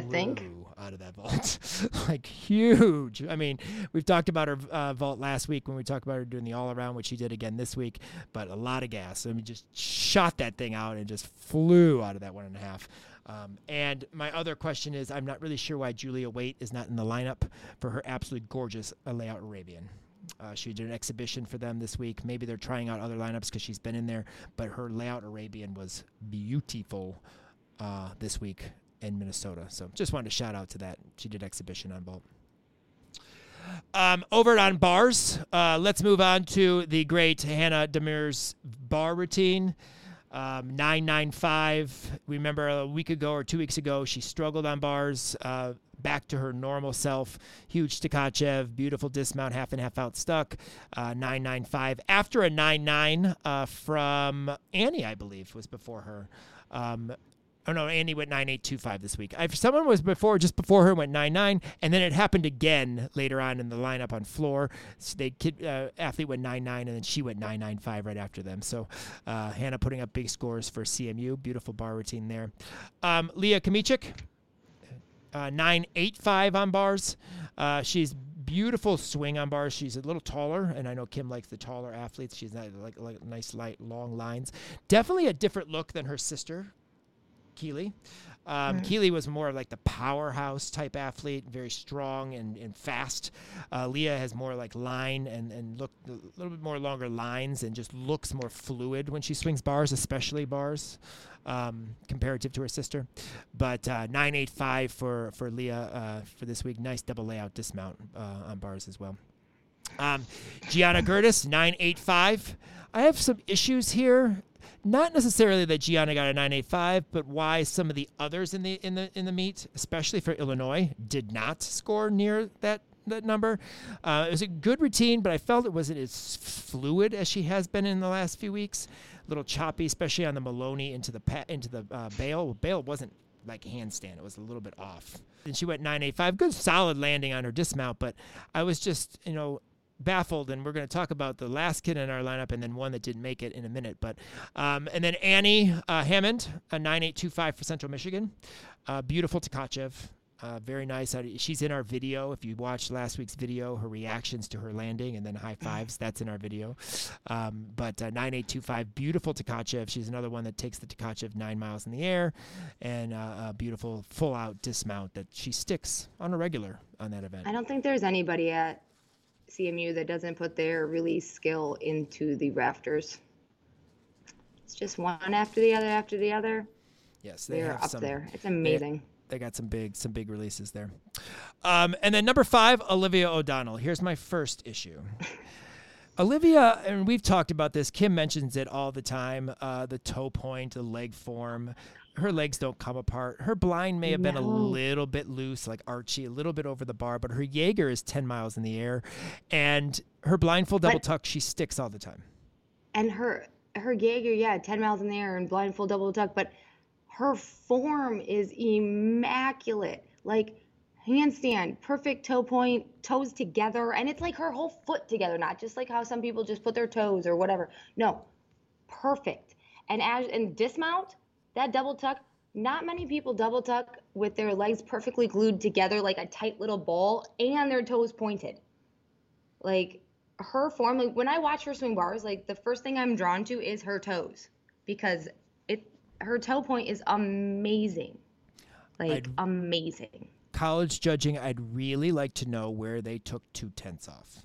out of that vault like huge. I mean, we've talked about her uh, vault last week when we talked about her doing the all around, which she did again this week, but a lot of gas. I mean, just shot that thing out and just flew out of that one and a half. Um, and my other question is, I'm not really sure why Julia Waite is not in the lineup for her absolutely gorgeous layout Arabian. Uh, she did an exhibition for them this week. Maybe they're trying out other lineups because she's been in there, but her layout Arabian was beautiful uh, this week in Minnesota. So just wanted to shout out to that. She did exhibition on Bolt. Um, over on bars, uh, let's move on to the great Hannah Demir's bar routine. Um, 995. Remember a week ago or two weeks ago, she struggled on bars. Uh, back to her normal self. Huge Tkachev, beautiful dismount, half and half out stuck. Uh, 995. After a 9 9 uh, from Annie, I believe, was before her. Um, Oh no, Andy went nine eight two five this week. I, someone was before, just before her, went nine nine, and then it happened again later on in the lineup on floor. So they kid uh, athlete went nine nine, and then she went nine nine five right after them. So uh, Hannah putting up big scores for CMU. Beautiful bar routine there. Um, Leah Kamichik. Uh, 985 on bars. Uh, she's beautiful swing on bars. She's a little taller, and I know Kim likes the taller athletes. She's not like like nice light long lines. Definitely a different look than her sister, Keely. Um, mm. Keely was more of like the powerhouse type athlete, very strong and, and fast. Uh, Leah has more like line and, and look a little bit more longer lines and just looks more fluid when she swings bars, especially bars, um, comparative to her sister. But uh, 985 for, for Leah uh, for this week. Nice double layout dismount uh, on bars as well. Um, Gianna Gertis, 985. I have some issues here not necessarily that Gianna got a 985, but why some of the others in the in the in the meet, especially for Illinois, did not score near that that number. Uh, it was a good routine, but I felt it wasn't as fluid as she has been in the last few weeks. Little choppy, especially on the Maloney into the pa- into the uh, bail. Bail wasn't like handstand; it was a little bit off. And she went 985, good solid landing on her dismount, but I was just you know baffled, and we're going to talk about the last kid in our lineup and then one that didn't make it in a minute. But um, and then Annie uh, Hammond, a 9825 for Central Michigan, uh, beautiful Tkachev. Uh, very nice. She's in our video. If you watched last week's video, her reactions to her landing and then high fives, that's in our video. Um, but uh, 9825, beautiful Tkachev. She's another one that takes the Tkachev nine miles in the air and uh, a beautiful full out dismount that she sticks on a regular on that event. I don't think there's anybody at CMU that doesn't put their release skill into the rafters. It's just one after the other after the other. Yes, they are up some, there. It's amazing. They, got some big some big releases there. Um, and then number five, Olivia O'Donnell. Here's my first issue. Olivia, and we've talked about this. Kim mentions it all the time. Uh, the toe point, the leg form, her legs don't come apart. Her blind may have no. been a little bit loose, like Archie, a little bit over the bar, but her Jaeger is 10 miles in the air. And her blindfold double but, tuck, she sticks all the time. And her her Jaeger, yeah, 10 miles in the air and blindfold double tuck, but her form is immaculate. Like handstand, perfect toe point, toes together, and it's like her whole foot together, not just like how some people just put their toes or whatever. No, perfect. And as and dismount, that double tuck, not many people double tuck with their legs perfectly glued together like a tight little ball and their toes pointed. Like her form, like when I watch her swing bars, like the first thing I'm drawn to is her toes because her toe point is amazing. Like I'd, amazing. College judging, I'd really like to know where they took two tenths off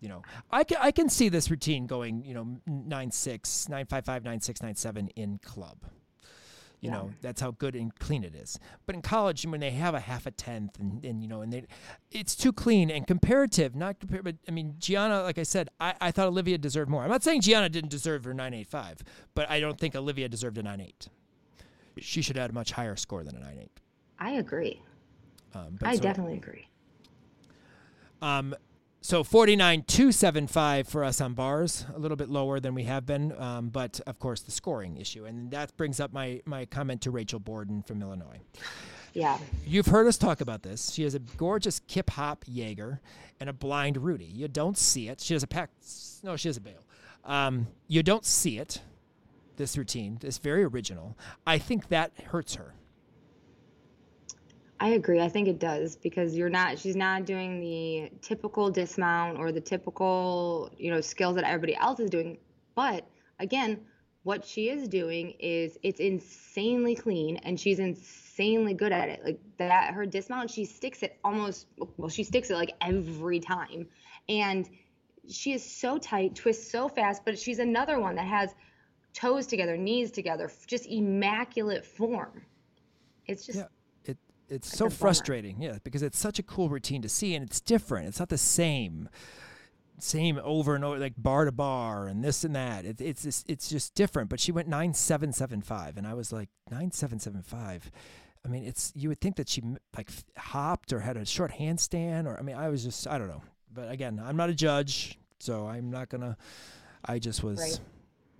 you know, I can I can see this routine going, you know, nine six, nine five five, nine six, nine seven in club. You yeah. know, that's how good and clean it is. But in college, when they have a half a tenth and, and you know, and they, it's too clean and comparative, not compare, but I mean, Gianna, like I said, I, I thought Olivia deserved more. I'm not saying Gianna didn't deserve her 985, but I don't think Olivia deserved a 98. She should have had a much higher score than a 98. I agree. Um, I so, definitely agree. Um, so 49.275 for us on bars, a little bit lower than we have been, um, but of course the scoring issue, and that brings up my my comment to Rachel Borden from Illinois. Yeah, you've heard us talk about this. She has a gorgeous Kip Hop Jaeger and a blind Rudy. You don't see it. She has a Pak. No, she has a bail. Um, you don't see it. This routine, this very original. I think that hurts her. I agree. I think it does because you're not she's not doing the typical dismount or the typical, you know, skills that everybody else is doing. But again, what she is doing is it's insanely clean and she's insanely good at it. Like that her dismount, she sticks it almost well, she sticks it like every time. And she is so tight, twists so fast, but she's another one that has toes together, knees together, just immaculate form. It's just yeah it's so frustrating, yeah, because it's such a cool routine to see, and it's different. It's not the same, same over and over, like bar to bar and this and that. It, it's just, it's just different. But she went nine seven seven five, and I was like nine seven seven five. I mean, it's you would think that she like hopped or had a short handstand, or I mean, I was just I don't know. But again, I'm not a judge, so I'm not gonna. I just was. Right.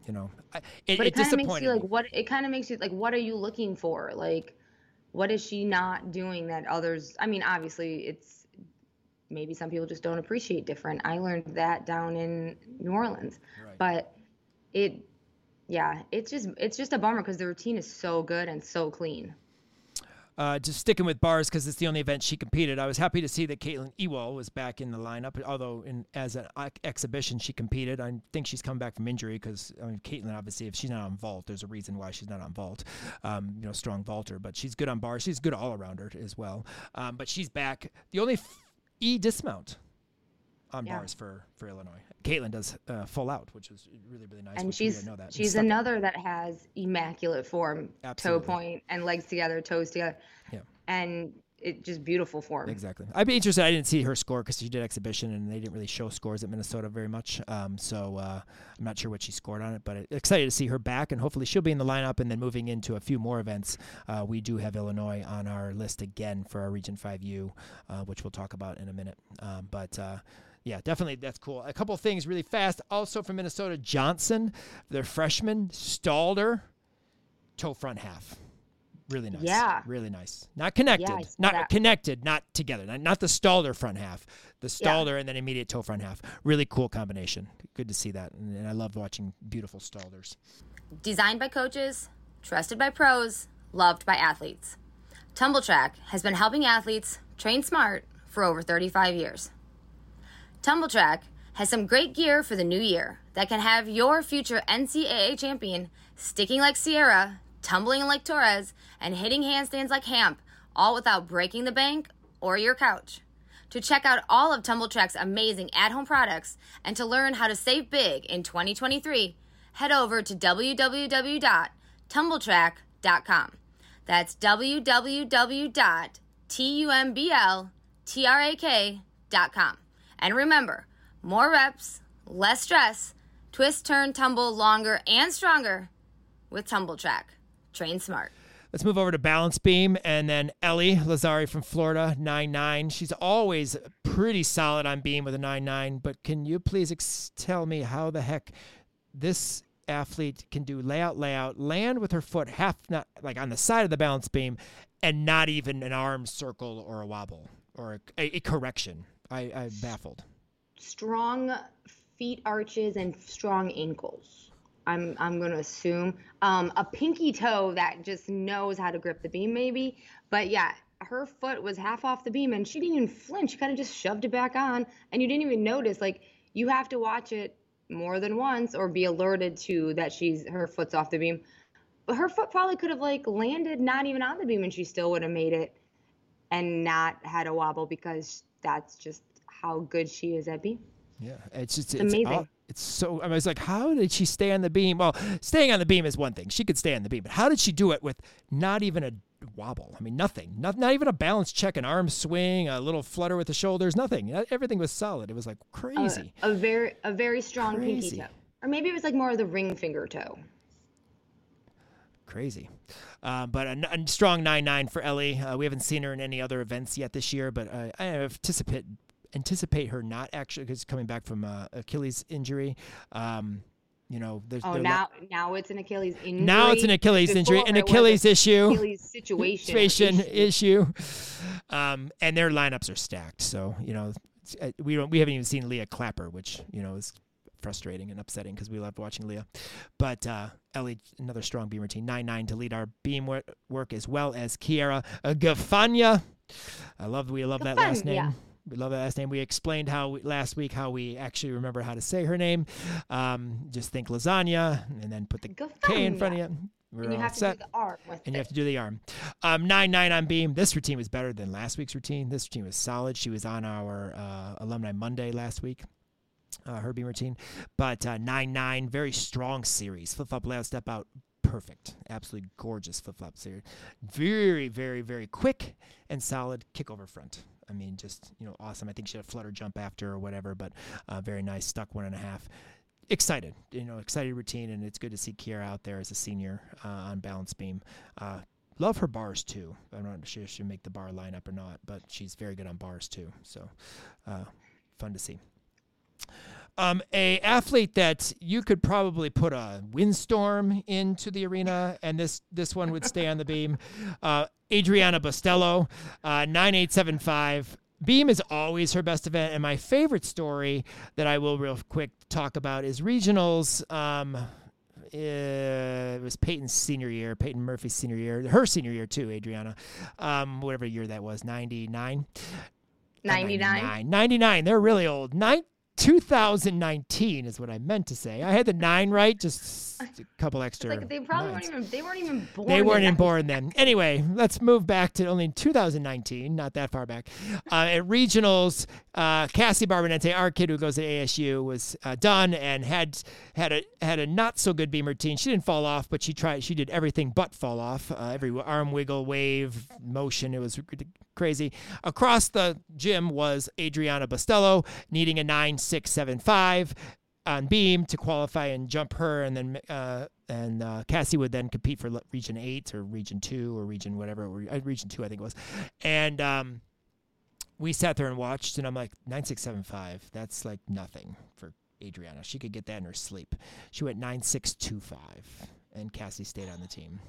You know, I, it, but it, it kind of makes you like what it kind of makes you like what are you looking for like what is she not doing that others i mean obviously it's maybe some people just don't appreciate different. I learned that down in new orleans. Right. but it yeah it's just it's just a bummer because the routine is so good and so clean uh, just sticking with bars because it's the only event she competed. I was happy to see that Caitlin Ewell was back in the lineup, although in as an exhibition she competed. I think she's come back from injury because I mean Caitlin obviously if she's not on vault, there's a reason why she's not on vault. Um, you know, strong vaulter, but she's good on bars. She's good all around her as well. Um, but she's back. The only f- e dismount on yeah. bars for for Illinois. Caitlin does uh, full out, which is really really nice. And she's she's another that has immaculate form, Absolutely. toe point and legs together, toes together. Yeah. And it just beautiful form. Exactly. I'd be interested. I didn't see her score because she did exhibition and they didn't really show scores at Minnesota very much. Um, so uh, I'm not sure what she scored on it, but excited to see her back and hopefully she'll be in the lineup. And then moving into a few more events, uh, we do have Illinois on our list again for our Region 5U, uh, which we'll talk about in a minute. Um, but uh, yeah, definitely that's cool. A couple things really fast. Also from Minnesota, Johnson, their freshman, Stalder, toe front half. Really nice. Yeah. Really nice. Not connected. Yeah, not that. connected, not together. Not, not the Stalder front half. The Stalder yeah. and then immediate toe front half. Really cool combination. Good to see that. And, and I love watching beautiful Stalders. Designed by coaches, trusted by pros, loved by athletes. Tumbl Trak has been helping athletes train smart for over 35 years. Tumbl Trak has some great gear for the new year that can have your future NCAA champion sticking like Sierra, tumbling like Torres, and hitting handstands like Hamp, all without breaking the bank or your couch. To check out all of Tumbl Trak's amazing at home products and to learn how to save big in 2023, head over to www.tumbltrak.com. That's www.tumbltrak.com. And remember, more reps, less stress, twist, turn, tumble longer and stronger with Tumbl Trak. Train smart. Let's move over to balance beam and then Ellie Lazzari from Florida, nine nine. She's always pretty solid on beam with a nine nine. but can you please ex- tell me how the heck this athlete can do layout, layout, land with her foot half not like on the side of the balance beam and not even an arm circle or a wobble or a, a correction? I, I'm baffled. Strong feet arches and strong ankles. I'm I'm going to assume um, a pinky toe that just knows how to grip the beam, maybe. But yeah, her foot was half off the beam and she didn't even flinch. She kind of just shoved it back on, and you didn't even notice. Like you have to watch it more than once or be alerted to that she's her foot's off the beam. But her foot probably could have like landed not even on the beam, and she still would have made it and not had a wobble because that's just how good she is at beam. Yeah, it's just it's, amazing. All, it's so. I mean, it's like, how did she stay on the beam? Well, staying on the beam is one thing. She could stay on the beam, but how did she do it with not even a wobble? I mean, nothing. Not not even a balance check, an arm swing, a little flutter with the shoulders. Nothing. Everything was solid. It was like crazy. a very a very strong crazy. pinky toe, or maybe it was like more of the ring finger toe. Crazy. Uh, but a, a, strong 9 9 for Ellie. Uh, we haven't seen her in any other events yet this year, but uh, I anticipate anticipate her not actually because coming back from uh, Achilles injury. Um, you know, there's oh now now it's an Achilles injury. Now it's an Achilles Before injury, an Achilles issue, Achilles situation, situation issue. Um, and their lineups are stacked. So you know, uh, we don't we haven't even seen Leah Clapper, which you know is frustrating and upsetting because we loved watching Leah. But uh, Ellie, another strong beam routine, 9 9 to lead our beam work, as well as Kiera Gafania. I love we love that last name. We love that last name. We explained how we, last week how we actually remember how to say her name. Um, just think lasagna and then put the K in front of you. We're and you have set. to do the arm and it. you have to do the arm. Um, nine nine on beam. This routine was better than last week's routine. This routine was solid. She was on our uh, alumni Monday last week. Uh, her beam routine, but uh, nine nine very strong series. Flip flop layout step out perfect. Absolutely gorgeous flip flop series. Very, very, very quick and solid kick over front. I mean, just you know, awesome. I think she had a flutter jump after or whatever, but uh, very nice. Stuck one and a half. Excited, you know, excited routine, and it's good to see Kiera out there as a senior uh, on balance beam. Uh, love her bars too. I'm not sure if she'll make the bar lineup or not, but she's very good on bars too. So, uh, fun to see. Um, a athlete that you could probably put a windstorm into the arena, and this this one would stay on the beam. Uh, Adriana Bostello, uh, 9875. Beam is always her best event, and my favorite story that I will real quick talk about is regionals. Um, uh, it was Peyton's senior year, Peyton Murphy's senior year, her senior year too, Adriana, um, whatever year that was, 99? 99. 99. They're really old. Nine, 2019 is what I meant to say. I had the nine right, just a couple extra. Like they probably weren't even they weren't even born. They weren't even born then. Anyway, let's move back to only 2019, not that far back. Uh, at regionals, uh, Cassie Barbonente, our kid who goes to ASU, was uh, done and had had a had a not so good beam routine. She didn't fall off, but she tried. She did everything but fall off. Uh, every arm wiggle, wave, motion. It was crazy. Across the gym was Adriana Bostello needing a nine six seven five on beam to qualify and jump her, and then uh, and uh, Cassie would then compete for region eight or region two or region whatever, uh, region two I think it was, and um, we sat there and watched, and I'm like nine six seven five. That's like nothing for Adriana. She could get that in her sleep. She went nine six two five, and Cassie stayed on the team.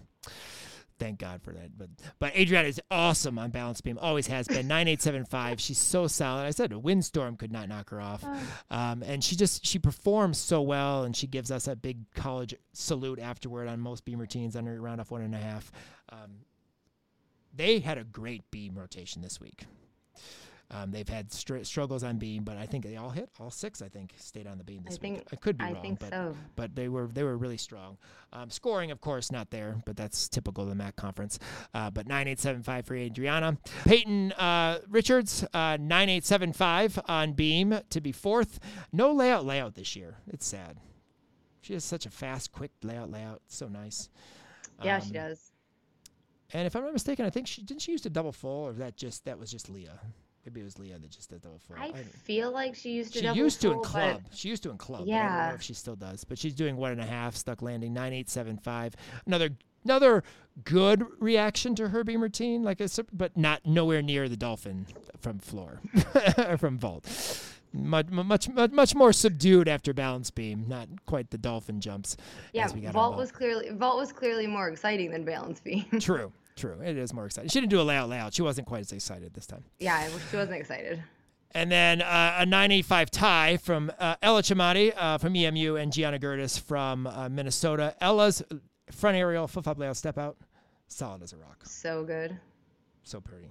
Thank God for that. But but Adriana is awesome on balance beam. Always has been. Nine eight seven five. She's so solid. I said a windstorm could not knock her off. Um, and she just she performs so well, and she gives us a big college salute afterward on most beam routines under round off one and a half. Um, they had a great beam rotation this week. Um, they've had str- struggles on beam, but I think they all hit all six. I think stayed on the beam this I think. I could be I wrong, think but so. but they were they were really strong. Um, scoring, of course, not there, but that's typical of the MAC conference. Uh, but nine eight seven five for Adriana Peyton uh, Richards uh, nine eight seven five on beam to be fourth. No layout layout this year. It's sad. She has such a fast, quick layout layout. So nice. Yeah, she Um, does. And if I'm not mistaken, I think she didn't she used to double full, or that just that was just Leah. Maybe it was Leah that just did double full. I don't- feel like she used to she used to in club. She used to in club. Yeah. I don't know if she still does, but she's doing one and a half, stuck landing nine eight seven five. Another another good reaction to her beam routine, like a, but not nowhere near the dolphin from floor or from vault. Much, much much much more subdued after balance beam. Not quite the dolphin jumps. Yeah, as we got on vault was clearly vault was clearly more exciting than balance beam. true. True. It is more exciting. She didn't do a layout layout. She wasn't quite as excited this time. yeah, she wasn't excited. And then uh, a 985 tie from uh, Ella Chamati uh, from EMU and Gianna Gertis from uh, Minnesota. Ella's front aerial, flip flop layout, step out, solid as a rock. So good. So pretty.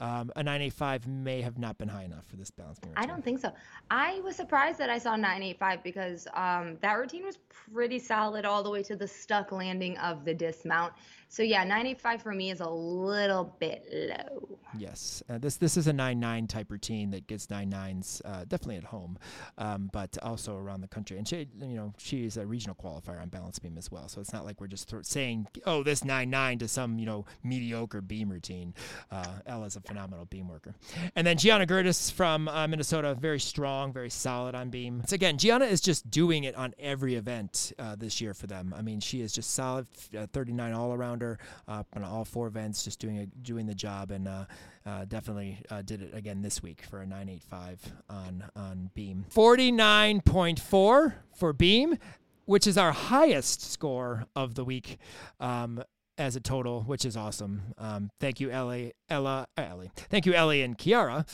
Um, a 985 may have not been high enough for this balance beam I don't think so. I was surprised that I saw 985 because um, that routine was pretty solid all the way to the stuck landing of the dismount. So yeah, 985 for me is a little bit low. Yes, uh, this this is a nine nine type routine that gets nine nines uh, definitely at home, um, but also around the country. And she, you know, she is a regional qualifier on balance beam as well. So it's not like we're just thro- saying, oh, this nine nine to some you know mediocre beam routine. Uh, Ella's a phenomenal beam worker. And then Gianna Gertis from uh, Minnesota, very strong, very solid on beam. So again, Gianna is just doing it on every event uh, this year for them. I mean, she is just solid, uh, 39 all arounder uh, on all four events, just doing a, doing the job, and uh, uh, definitely uh, did it again this week for a 985 on on beam. 49.4 for beam, which is our highest score of the week. Um, as a total, which is awesome. Um, thank you, Ellie, Ella, uh, Ellie. Thank you, Ellie and Kiara,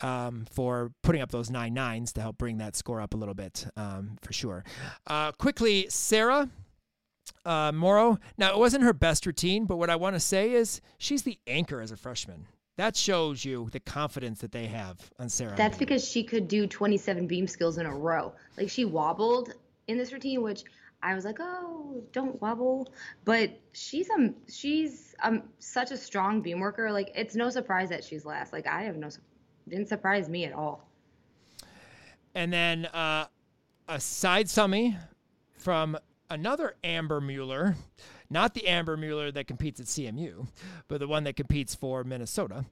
um, for putting up those nine nines to help bring that score up a little bit, um, for sure. Uh, quickly, Sarah uh, Morrow. Now, it wasn't her best routine, but what I want to say is she's the anchor as a freshman. That shows you the confidence that they have on Sarah. That's Lee. because she could do 27 beam skills in a row. Like she wobbled in this routine, which I was like, oh, don't wobble. But she's um she's um such a strong beam worker. Like it's no surprise that she's last. Like I have no didn't surprise me at all. And then uh, a side summy from another Amber Mueller, not the Amber Mueller that competes at CMU, but the one that competes for Minnesota.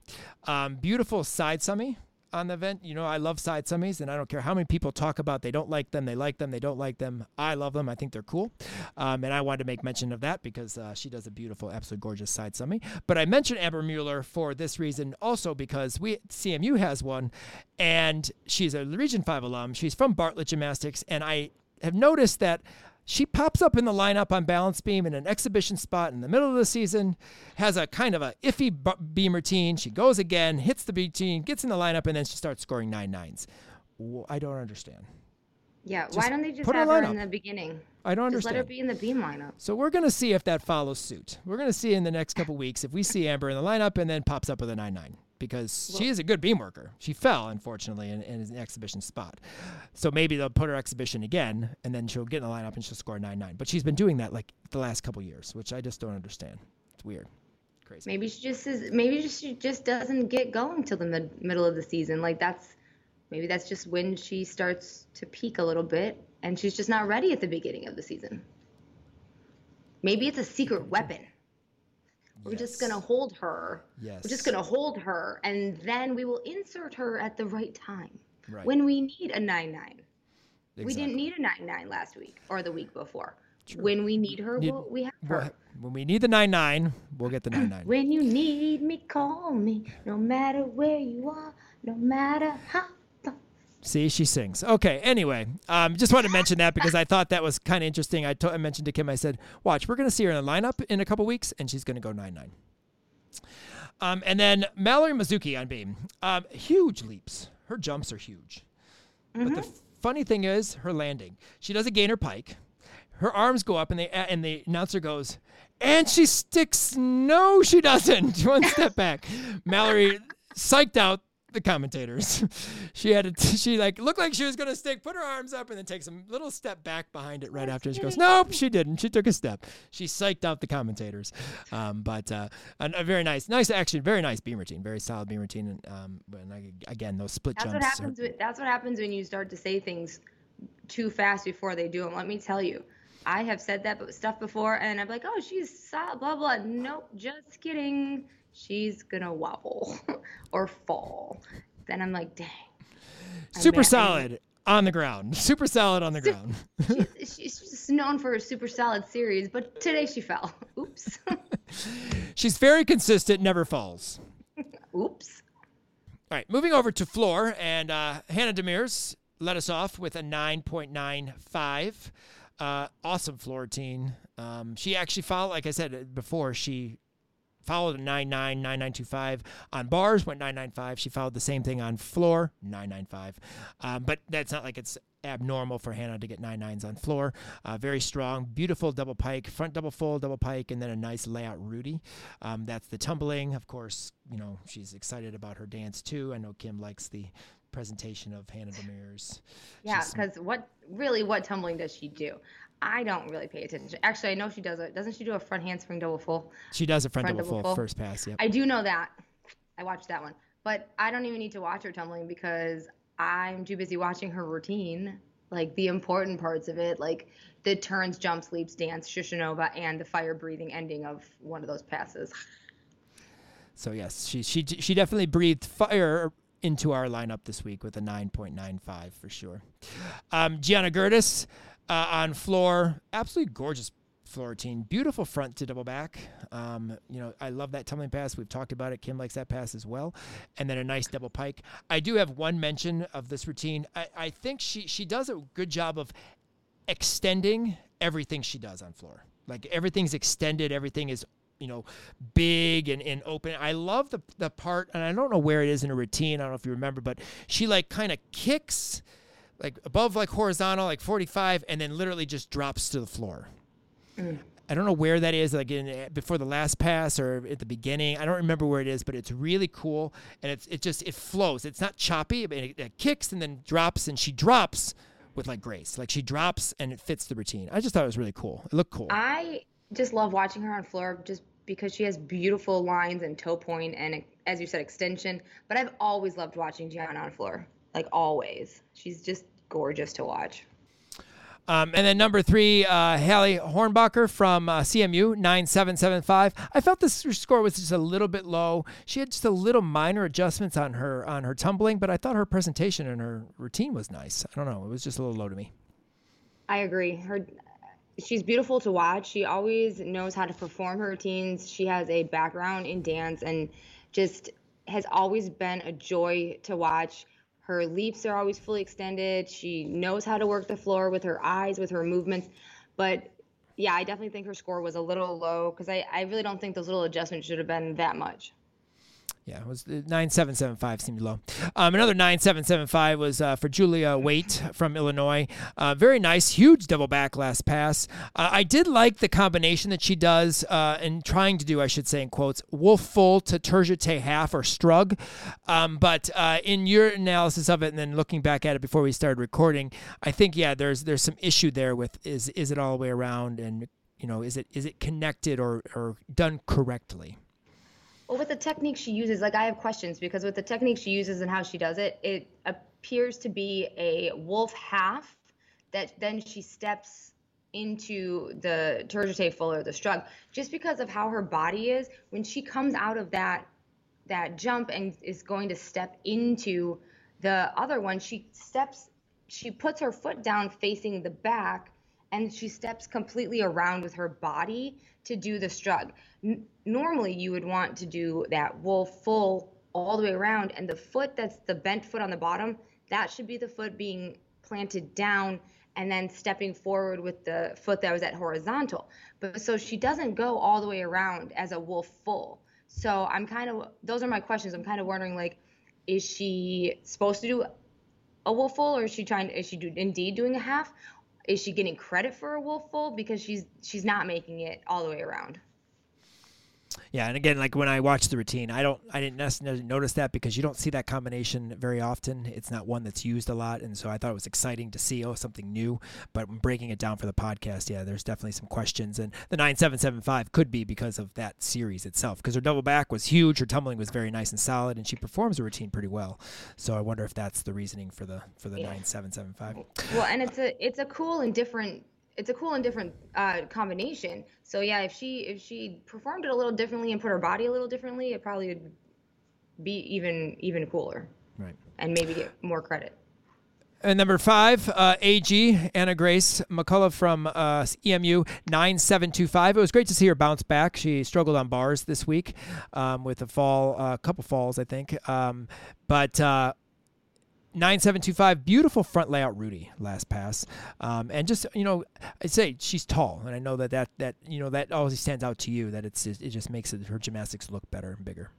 Um, beautiful side summy on the event. You know, I love side summies, and I don't care how many people talk about they don't like them, they like them, they don't like them. I love them. I think they're cool. Um, and I wanted to make mention of that because uh, she does a beautiful, absolutely gorgeous side summy. But I mentioned Amber Mueller for this reason also because we CMU has one, and she's a Region 5 alum. She's from Bartlett Gymnastics, and I have noticed that she pops up in the lineup on balance beam in an exhibition spot in the middle of the season, has a kind of a iffy beam routine. She goes again, hits the beam routine, gets in the lineup, and then she starts scoring nine nines. I don't understand. Yeah, Just why don't they just put her have her lineup. in the beginning? I don't Just let her be in the beam lineup. So we're going to see if that follows suit. We're going to see in the next couple weeks if we see Amber in the lineup and then pops up with a 9 9 because she is a good beam worker. She fell, unfortunately, in, in an exhibition spot. So maybe they'll put her exhibition again and then she'll get in the lineup and she'll score 9 9. But she's been doing that like the last couple years, which I just don't understand. It's weird. Crazy. Maybe she just is. Maybe she just doesn't get going till the mid, middle of the season. Like that's maybe that's just when she starts to peak a little bit, and she's just not ready at the beginning of the season. Maybe it's a secret weapon. We're just gonna hold her. Yes. We're just gonna hold her, and then we will insert her at the right time Right. when we need a nine nine. We didn't need a nine nine last week or the week before. When we need her, Need- we'll, we have her. When we need the 9 9, we'll get the 9 9. When you need me, call me. No matter where you are, no matter how. See, she sings. Okay. Anyway, um, just wanted to mention that because I thought that was kind of interesting. I mentioned to Kim, I said, "Watch, we're going to see her in the lineup in a couple weeks, and she's going to go nine nine." Um, and then Mallory Mizuki on beam, um, huge leaps. Her jumps are huge. But the f- funny thing is, her landing. She does a gainer pike. Her arms go up, and the and the announcer goes, and she sticks. No, she doesn't. One step back. Mallory psyched out the commentators. she had to, she like looked like she was gonna stick, put her arms up, and then takes a little step back behind it right after. She goes, nope, she didn't. She took a step. She psyched out the commentators. Um, but uh, a, a very nice, nice action, very nice beam routine, very solid beam routine. And um, and I, again, those split That's jumps. what are- happens. With, that's what happens when you start to say things too fast before they do them. Let me tell you, I have said that stuff before, and I'm like, oh, she's solid, blah blah. Nope, just kidding. She's gonna wobble or fall. Then I'm like, dang. Super solid on the ground. Super solid on the ground. She's, she's known for her super solid series, but today she fell. Oops. She's very consistent, never falls. Oops. All right, moving over to floor, and uh, Hannah Demers led us off with a 9.95. Uh, awesome floor routine. Um, she actually followed, like I said before, she followed a 9.9, 9.925 on bars, went 9.95. She followed the same thing on floor, 9.95. Um, but that's not like it's abnormal for Hannah to get 9.9s on floor. Uh, very strong, beautiful double pike, front double full, double pike, and then a nice layout Rudy. Um, that's the tumbling. Of course, you know, she's excited about her dance too. I know Kim likes the presentation of Hannah Demers. Yeah, because what really what tumbling does she do? I don't really pay attention. Actually, I know she does it. Doesn't she do a front handspring double full? She does a front, Front double full, double full. first pass. Yep. I do know that. I watched that one, but I don't even need to watch her tumbling because I'm too busy watching her routine, like the important parts of it, like the turns, jumps, leaps, dance, Shushunova, and the fire breathing ending of one of those passes. So yes, she she she definitely breathed fire into our lineup this week with a 9.95 for sure. Um, Gianna Gertis uh, on floor, absolutely gorgeous floor routine, beautiful front to double back. Um, you know, I love that tumbling pass. We've talked about it. Kim likes that pass as well, and then a nice double pike. I do have one mention of this routine. I, I think she she does a good job of extending everything she does on floor. Like everything's extended, everything is you know big and, and open. I love the the part, and I don't know where it is in her routine. I don't know if you remember, but she like kind of kicks like above like horizontal like 45 and then literally just drops to the floor. Mm. I don't know where that is, like in eh, before the last pass or at the beginning. I don't remember where it is, but it's really cool and it's it just it flows. It's not choppy, but it, it kicks and then drops, and she drops with like grace. Like she drops and it fits the routine. I just thought it was really cool. It looked cool. I just love watching her on floor just because she has beautiful lines and toe point and as you said extension but i've always loved watching gianna on floor like always she's just gorgeous to watch Um, and then number three, uh, Hallie Hornbacher from uh, CMU, 9775. I felt this score was just a little bit low. She had just a little minor adjustments on her on her tumbling, but I thought her presentation and her routine was nice. I don't know. It was just a little low to me. i agree her she's beautiful to watch she always knows how to perform her routines she has a background in dance and just has always been a joy to watch her leaps are always fully extended. She knows how to work the floor with her eyes with her movements. But yeah i definitely think her score was a little low because I, I really don't think those little adjustments should have been that much Yeah, it was 9775 seemed low. Um, another 9775 was uh, for Julia Waite from Illinois. Uh, very nice, huge double back last pass. Uh, I did like the combination that she does uh, and trying to do, I should say, in quotes, wolf full to terjete half or strug. Um, but uh, in your analysis of it and then looking back at it before we started recording, I think yeah, there's there's some issue there with is is it all the way around and you know is it is it connected or or done correctly? Well, with the technique she uses, like I have questions because with the technique she uses and how she does it, it appears to be a wolf half that then she steps into the terjete full or the strug just because of how her body is. When she comes out of that that jump and is going to step into the other one she steps she puts her foot down facing the back and she steps completely around with her body to do the strug. N- normally, you would want to do that wolf full all the way around, and the foot that's the bent foot on the bottom, that should be the foot being planted down and then stepping forward with the foot that was at horizontal. But so she doesn't go all the way around as a wolf full. So I'm kind of those are my questions. I'm kind of wondering like, is she supposed to do a wolf full or is she trying is she do, indeed doing a half is she getting credit for a wolf full because she's she's not making it all the way around yeah, and again, like when I watch the routine, I don't, I didn't necessarily notice that because you don't see that combination very often. It's not one that's used a lot, and so I thought it was exciting to see oh something new. But breaking it down for the podcast, yeah, there's definitely some questions, and the nine seven seven five could be because of that series itself. Because her double back was huge, her tumbling was very nice and solid, and she performs the routine pretty well. So I wonder if that's the reasoning for the for the nine seven seven five. Well, and it's a it's a cool and different it's a cool and different uh, combination. So yeah, if she if she performed it a little differently and put her body a little differently, it probably would be even even cooler. Right. And maybe get more credit. And number five, uh, AG Anna Grace McCullough from uh, EMU nine seven two five. It was great to see her bounce back. She struggled on bars this week um, with a fall, a uh, couple falls, I think. Um, but uh, 9725 beautiful front layout rudy last pass um, and just you know i say she's tall and i know that that that you know that always stands out to you that it's it just makes it, her gymnastics look better and bigger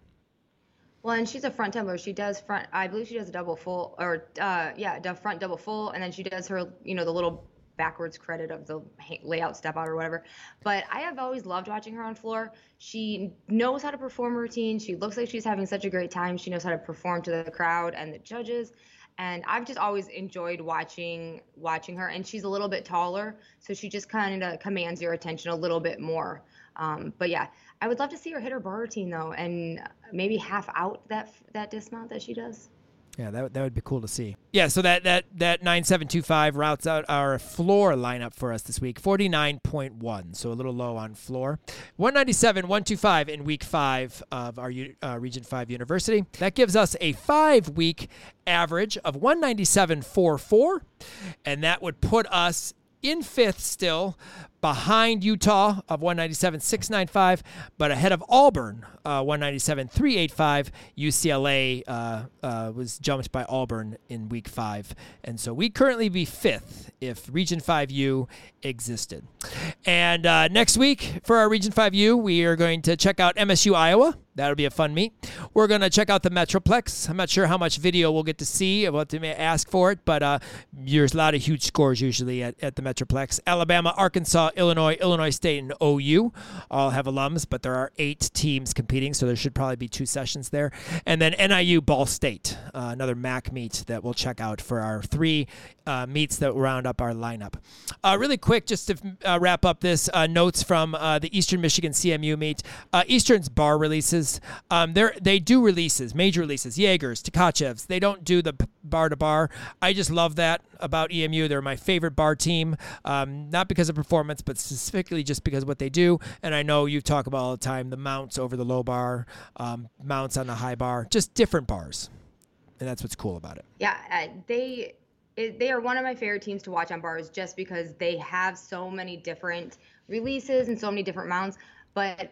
well and she's a front tumbler she does front i believe she does a double full or uh, yeah the front double full and then she does her you know the little backwards credit of the layout step out or whatever. But I have always loved watching her on floor. She knows how to perform routine. She looks like she's having such a great time. She knows how to perform to the crowd and the judges and I've just always enjoyed watching watching her. And she's a little bit taller, so she just kind of commands your attention a little bit more. Um, but yeah, I would love to see her hit her bar routine though, and maybe half out that that dismount that she does. Yeah, that, that would be cool to see. Yeah, so that that that 9725 routes out our floor lineup for us this week. 49.1, so a little low on floor. 197, 125 in week 5 of our uh, Region 5 University. That gives us a 5-week average of 197.44, and that would put us in 5th still behind Utah of 197.695, but ahead of Auburn, uh, 197.385. UCLA uh, uh, was jumped by Auburn in week five. And so we currently be fifth if Region 5U existed. And uh, next week for our Region 5U, we are going to check out MSU Iowa. That'll be a fun meet. We're going to check out the Metroplex. I'm not sure how much video we'll get to see. What they may ask for it, but uh, there's a lot of huge scores usually at, at the Metroplex. Alabama, Arkansas, Illinois, Illinois State, and OU all have alums, but there are eight teams competing, so there should probably be two sessions there. And then NIU, Ball State, uh, another MAC meet that we'll check out for our three uh, meets that round up our lineup. Uh, really quick, just to uh, wrap up this, uh, notes from uh, the Eastern Michigan CMU meet. Eastern's bar releases, um, they do releases, major releases, Jaegers, Tkachevs. They don't do the bar to bar. I just love that about EMU. They're my favorite bar team, um, not because of performance, but specifically just because what they do. And I know you talk about all the time the mounts over the low bar, um, mounts on the high bar, just different bars. And that's what's cool about it. Yeah, uh, they it, they are one of my favorite teams to watch on bars just because they have so many different releases and so many different mounts. But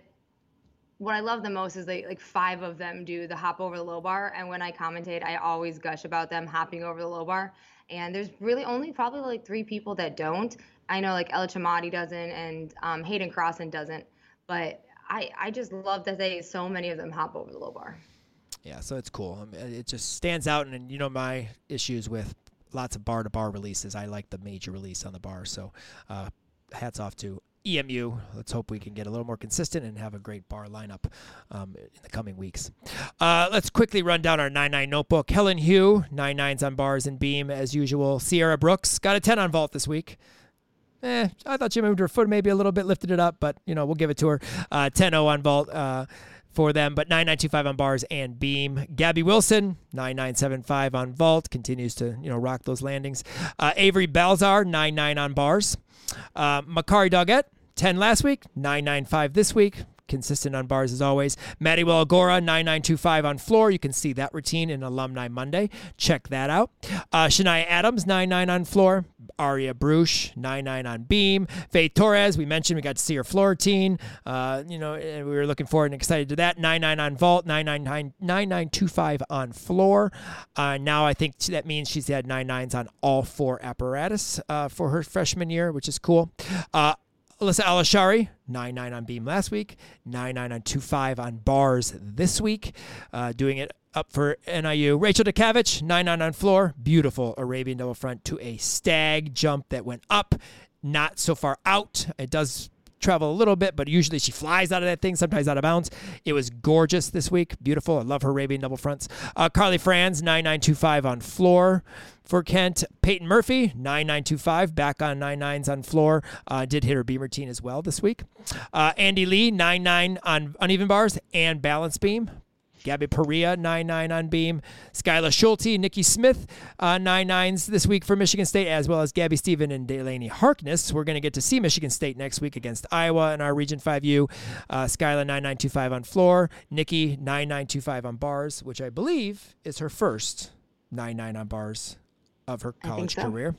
what I love the most is they like five of them do the hop over the low bar, and when I commentate, I always gush about them hopping over the low bar. And there's really only probably like three people that don't. I know like Ella Chamati doesn't, and um, Hayden Crossan doesn't, but I I just love that they so many of them hop over the low bar. Yeah, so it's cool. I mean, it just stands out, and you know my issues with lots of bar to bar releases. I like the major release on the bar. So, uh, hats off to EMU. Let's hope we can get a little more consistent and have a great bar lineup um, in the coming weeks. Uh, let's quickly run down our 9 9 notebook. Helen Hu, 9 9s on bars and beam as usual. Sierra Brooks got a 10 on vault this week. Eh, I thought she moved her foot maybe a little bit, lifted it up, but you know we'll give it to her. Uh, 10 0 on vault. Uh, for them, but 9925 on bars and beam. Gabby Wilson, 9975 on vault, continues to, you know, rock those landings. Uh, Avery Balzer, 99 on bars. Uh, Makari Doggett, 10 last week, 995 this week. Consistent on bars as always. Maddie Agora, 9925 on floor. You can see that routine in Alumni Monday. Check that out. Uh, Shania Adams, 99 on floor. Aria Bruce, 99 on beam. Faith Torres, we mentioned we got to see her floor routine. Uh, you know, and we were looking forward and excited to that. 99 on vault, 9925 on floor. Uh, now I think that means she's had nine nines on all four apparatus uh, for her freshman year, which is cool. Alyssa Alashari, 9 9 on beam last week, 9 9 on 2 5 on bars this week, uh, doing it up for NIU. Rachel DeKavich, 9 9 on floor, beautiful Arabian double front to a stag jump that went up, not so far out. It does travel a little bit, but usually she flies out of that thing, sometimes out of bounds. It was gorgeous this week. Beautiful. I love her Arabian double fronts. Uh, Carly Franz, 9925 on floor for Kent. Peyton Murphy, 9925, back on 99s on floor. Uh, did hit her beam routine as well this week. Uh, Andy Lee, 99 on uneven bars and balance beam. Gabby Perea, 9 9 on beam. Skyla Schulte, Nikki Smith, uh, 9 9s this week for Michigan State, as well as Gabby Stephen and Delaney Harkness. We're going to get to see Michigan State next week against Iowa in our Region 5U. Uh, Skyla, 9925 on floor. Nikki, 9925 on bars, which I believe is her first 9 9 on bars of her college so. career.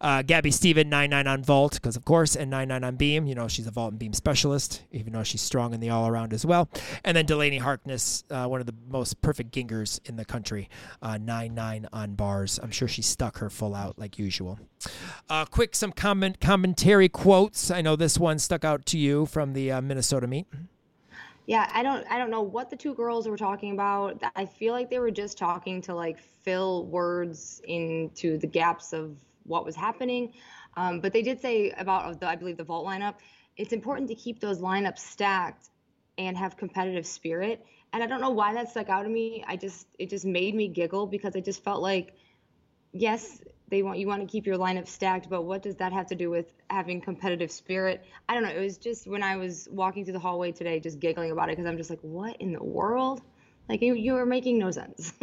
Uh, Gabby Steven, 9 9 on vault, because of course, and 9 9 on beam. You know, she's a vault and beam specialist, even though she's strong in the all around as well. And then Delaney Harkness, uh, one of the most perfect gingers in the country, uh, 9 9 on bars. I'm sure she stuck her full out like usual. Uh, quick, some comment commentary quotes. I know this one stuck out to you from the uh, Minnesota meet yeah i don't i don't know what the two girls were talking about. I feel like they were just talking to like fill words into the gaps of what was happening. Um, but they did say about the, i believe the vault lineup it's important to keep those lineups stacked and have competitive spirit. And i don't know why that stuck out to me. I just it just made me giggle because i just felt like yes they want you want to keep your lineup stacked, but what does that have to do with having competitive spirit? I don't know. It was just when I was walking through the hallway today, just giggling about it because I'm just like, what in the world? Like you, you are making no sense.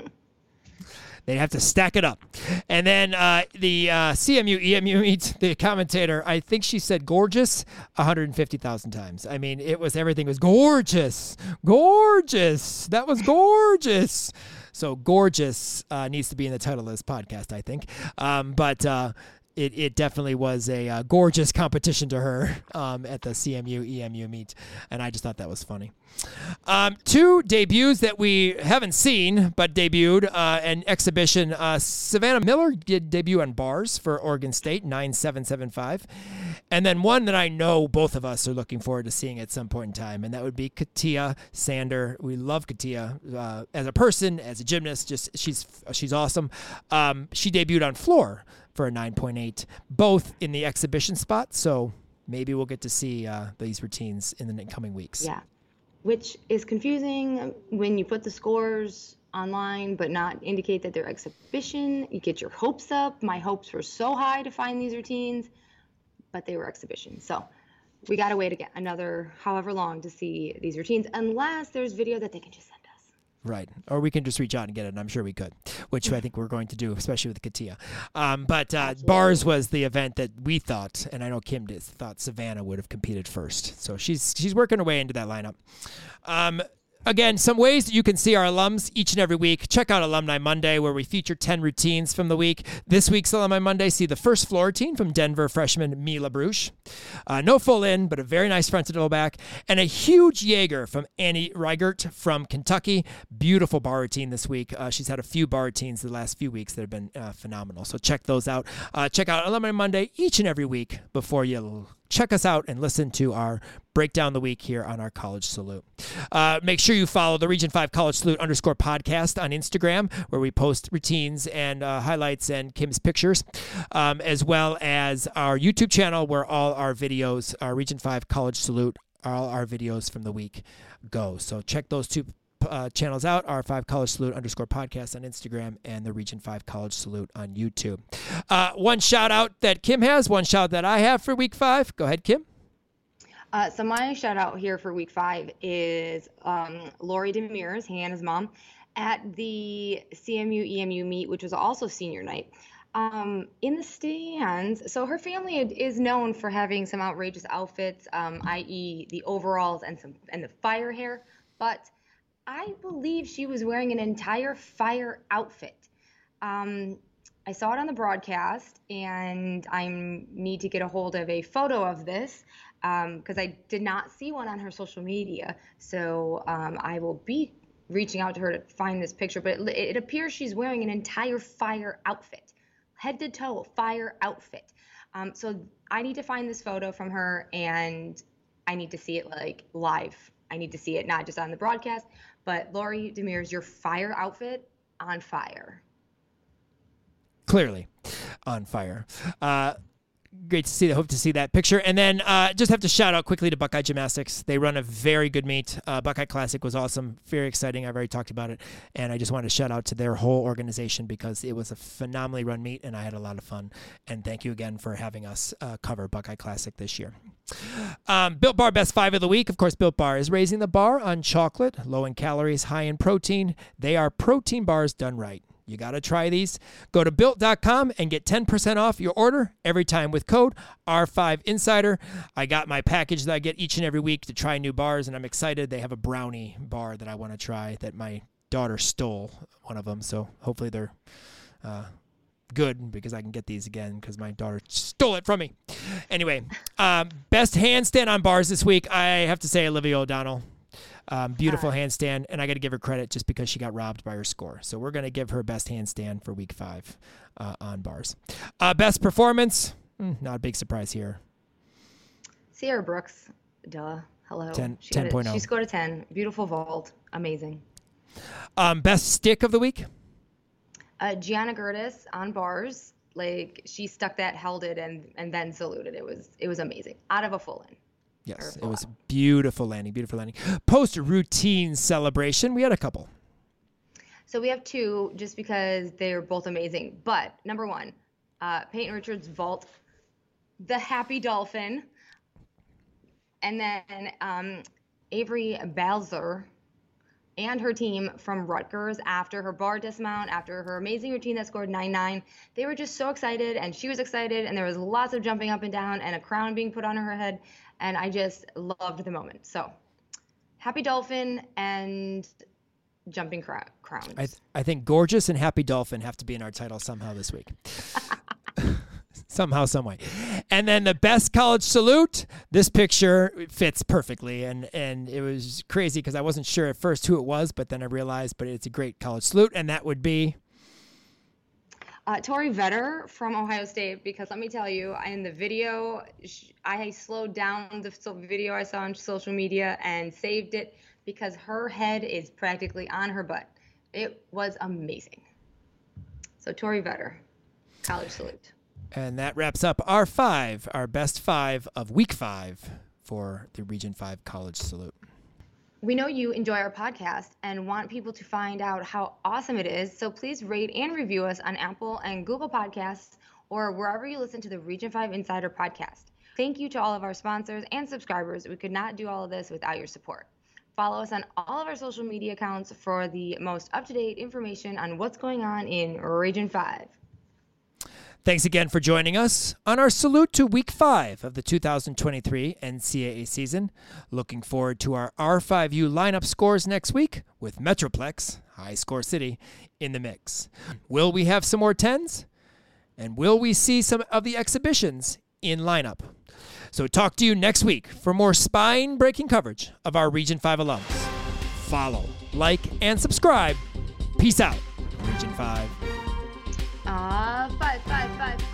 They have to stack it up. And then uh, the uh, CMU EMU meets the commentator. I think she said gorgeous 150,000 times. I mean, it was everything was gorgeous, gorgeous. That was gorgeous. So gorgeous uh, needs to be in the title of this podcast, I think. Um, but uh, it, it definitely was a uh, gorgeous competition to her um, at the CMU EMU meet, and I just thought that was funny. Um, two debuts that we haven't seen but debuted uh, an exhibition. Uh, Savannah Miller did debut on bars for Oregon State, 9775. And then one that I know both of us are looking forward to seeing at some point in time, and that would be Katia Sander. We love Katia uh, as a person, as a gymnast. Just she's she's awesome. Um, she debuted on floor for a 9.8, both in the exhibition spot. So maybe we'll get to see uh, these routines in the coming weeks. Yeah, which is confusing when you put the scores online but not indicate that they're exhibition. You get your hopes up. My hopes were so high to find these routines, but they were exhibitions. So we got to wait again another however long to see these routines, unless there's video that they can just send us. Right. Or we can just reach out and get it. And I'm sure we could, which I think we're going to do, especially with Katia. Um, but uh, Bars was the event that we thought, and I know Kim did, thought Savannah would have competed first. So she's she's working her way into that lineup. Um, Again, some ways that you can see our alums each and every week. Check out Alumni Monday, where we feature 10 routines from the week. This week's Alumni Monday, see the first floor routine from Denver freshman Mila Bruce. Uh, no full in, but a very nice front to double back. And a huge Jaeger from Annie Reigert from Kentucky. Beautiful bar routine this week. Uh, she's had a few bar routines the last few weeks that have been uh, phenomenal. So check those out. Uh, check out Alumni Monday each and every week before you check us out and listen to our breakdown the week here on our College Salute. Uh, make sure you follow the Region 5 College Salute underscore podcast on Instagram, where we post routines and uh, highlights and Kim's pictures, um, as well as our YouTube channel, where all our videos, our Region 5 College Salute, all our videos from the week go. So check those two uh, channels out our five college salute underscore podcast on instagram and the region 5 college salute on youtube uh, one shout out that kim has one shout that i have for week five go ahead kim uh, so my shout out here for week five is um, Lori Demers, Hannah's mom, at the CMU EMU meet, which was also senior night. Um, in the stands, so her family is known for having some outrageous outfits, um, i.e., the overalls and some and the fire hair. But I believe she was wearing an entire fire outfit. Um, I saw it on the broadcast, and I need to get a hold of a photo of this because um, I did not see one on her social media. So um, I will be reaching out to her to find this picture. But it, it appears she's wearing an entire fire outfit, head to toe fire outfit. Um, so I need to find this photo from her, and I need to see it like live. I need to see it not just on the broadcast, but Lori Demers, your fire outfit on fire. Clearly on fire. Uh, great to see. The hope to see that picture. And then uh, just have to shout out quickly to Buckeye Gymnastics. They run a very good meet. Uh, Buckeye Classic was awesome, very exciting. I've already talked about it, and I just want to shout out to their whole organization because it was a phenomenally run meet, and I had a lot of fun. And thank you again for having us uh, cover Buckeye Classic this year. Um, Built Bar Best Five of the Week. Of course, Built Bar is raising the bar on chocolate, low in calories, high in protein. They are protein bars done right. You got to try these. Go to built.com and get 10% off your order every time with code R5Insider. I got my package that I get each and every week to try new bars, and I'm excited. They have a brownie bar that I want to try that my daughter stole one of them. So hopefully they're uh, good because I can get these again because my daughter stole it from me. Anyway, um, best handstand on bars this week. I have to say Olivia O'Donnell. Um, beautiful handstand, and I got to give her credit just because she got robbed by her score. So we're going to give her best handstand for week five uh, on bars. Uh, best performance, mm, not a big surprise here. Sierra Brooks, duh. Hello. 10, she, got a- she scored a 10. Beautiful vault. Amazing. Um, best stick of the week. Uh, Gianna Gertis on bars. Like she stuck that, held it, and and then saluted. It was it was amazing. Out of a full in. Yes, it was beautiful landing, beautiful landing. Post routine celebration, we had a couple. So we have two just because they're both amazing. But number one, uh, Peyton Richards vault, the Happy Dolphin, and then um, Avery Balzer and her team from Rutgers after her bar dismount, after her amazing routine that scored 9-9. They were just so excited, and she was excited, and there was lots of jumping up and down and a crown being put on her head, and I just loved the moment. So, Happy Dolphin and jumping cra- crowns. I, th- I think Gorgeous and Happy Dolphin have to be in our title somehow this week. somehow, some way. And then the best college salute. This picture fits perfectly, and and it was crazy because I wasn't sure at first who it was, but then I realized, but it's a great college salute, and that would be Uh, Tori Vetter from Ohio State, because let me tell you, in the video, I slowed down the video I saw on social media and saved it because her head is practically on her butt. It was amazing. So, Tori Vetter, college salute. And that wraps up our five, our best five of week five for the Region 5 College Salute. We know you enjoy our podcast and want people to find out how awesome it is, so please rate and review us on Apple and Google Podcasts or wherever you listen to the Region 5 Insider podcast. Thank you to all of our sponsors and subscribers. We could not do all of this without your support. Follow us on all of our social media accounts for the most up to date information on what's going on in Region 5. Thanks again for joining us on our salute to week five of the 2023 NCAA season. Looking forward to our R5U lineup scores next week with Metroplex, High Score City, in the mix. Will we have some more 10s? And will we see some of the exhibitions in lineup? So, talk to you next week for more spine breaking coverage of our Region 5 alums. Follow, like, and subscribe. Peace out, Region 5. 啊拜拜拜。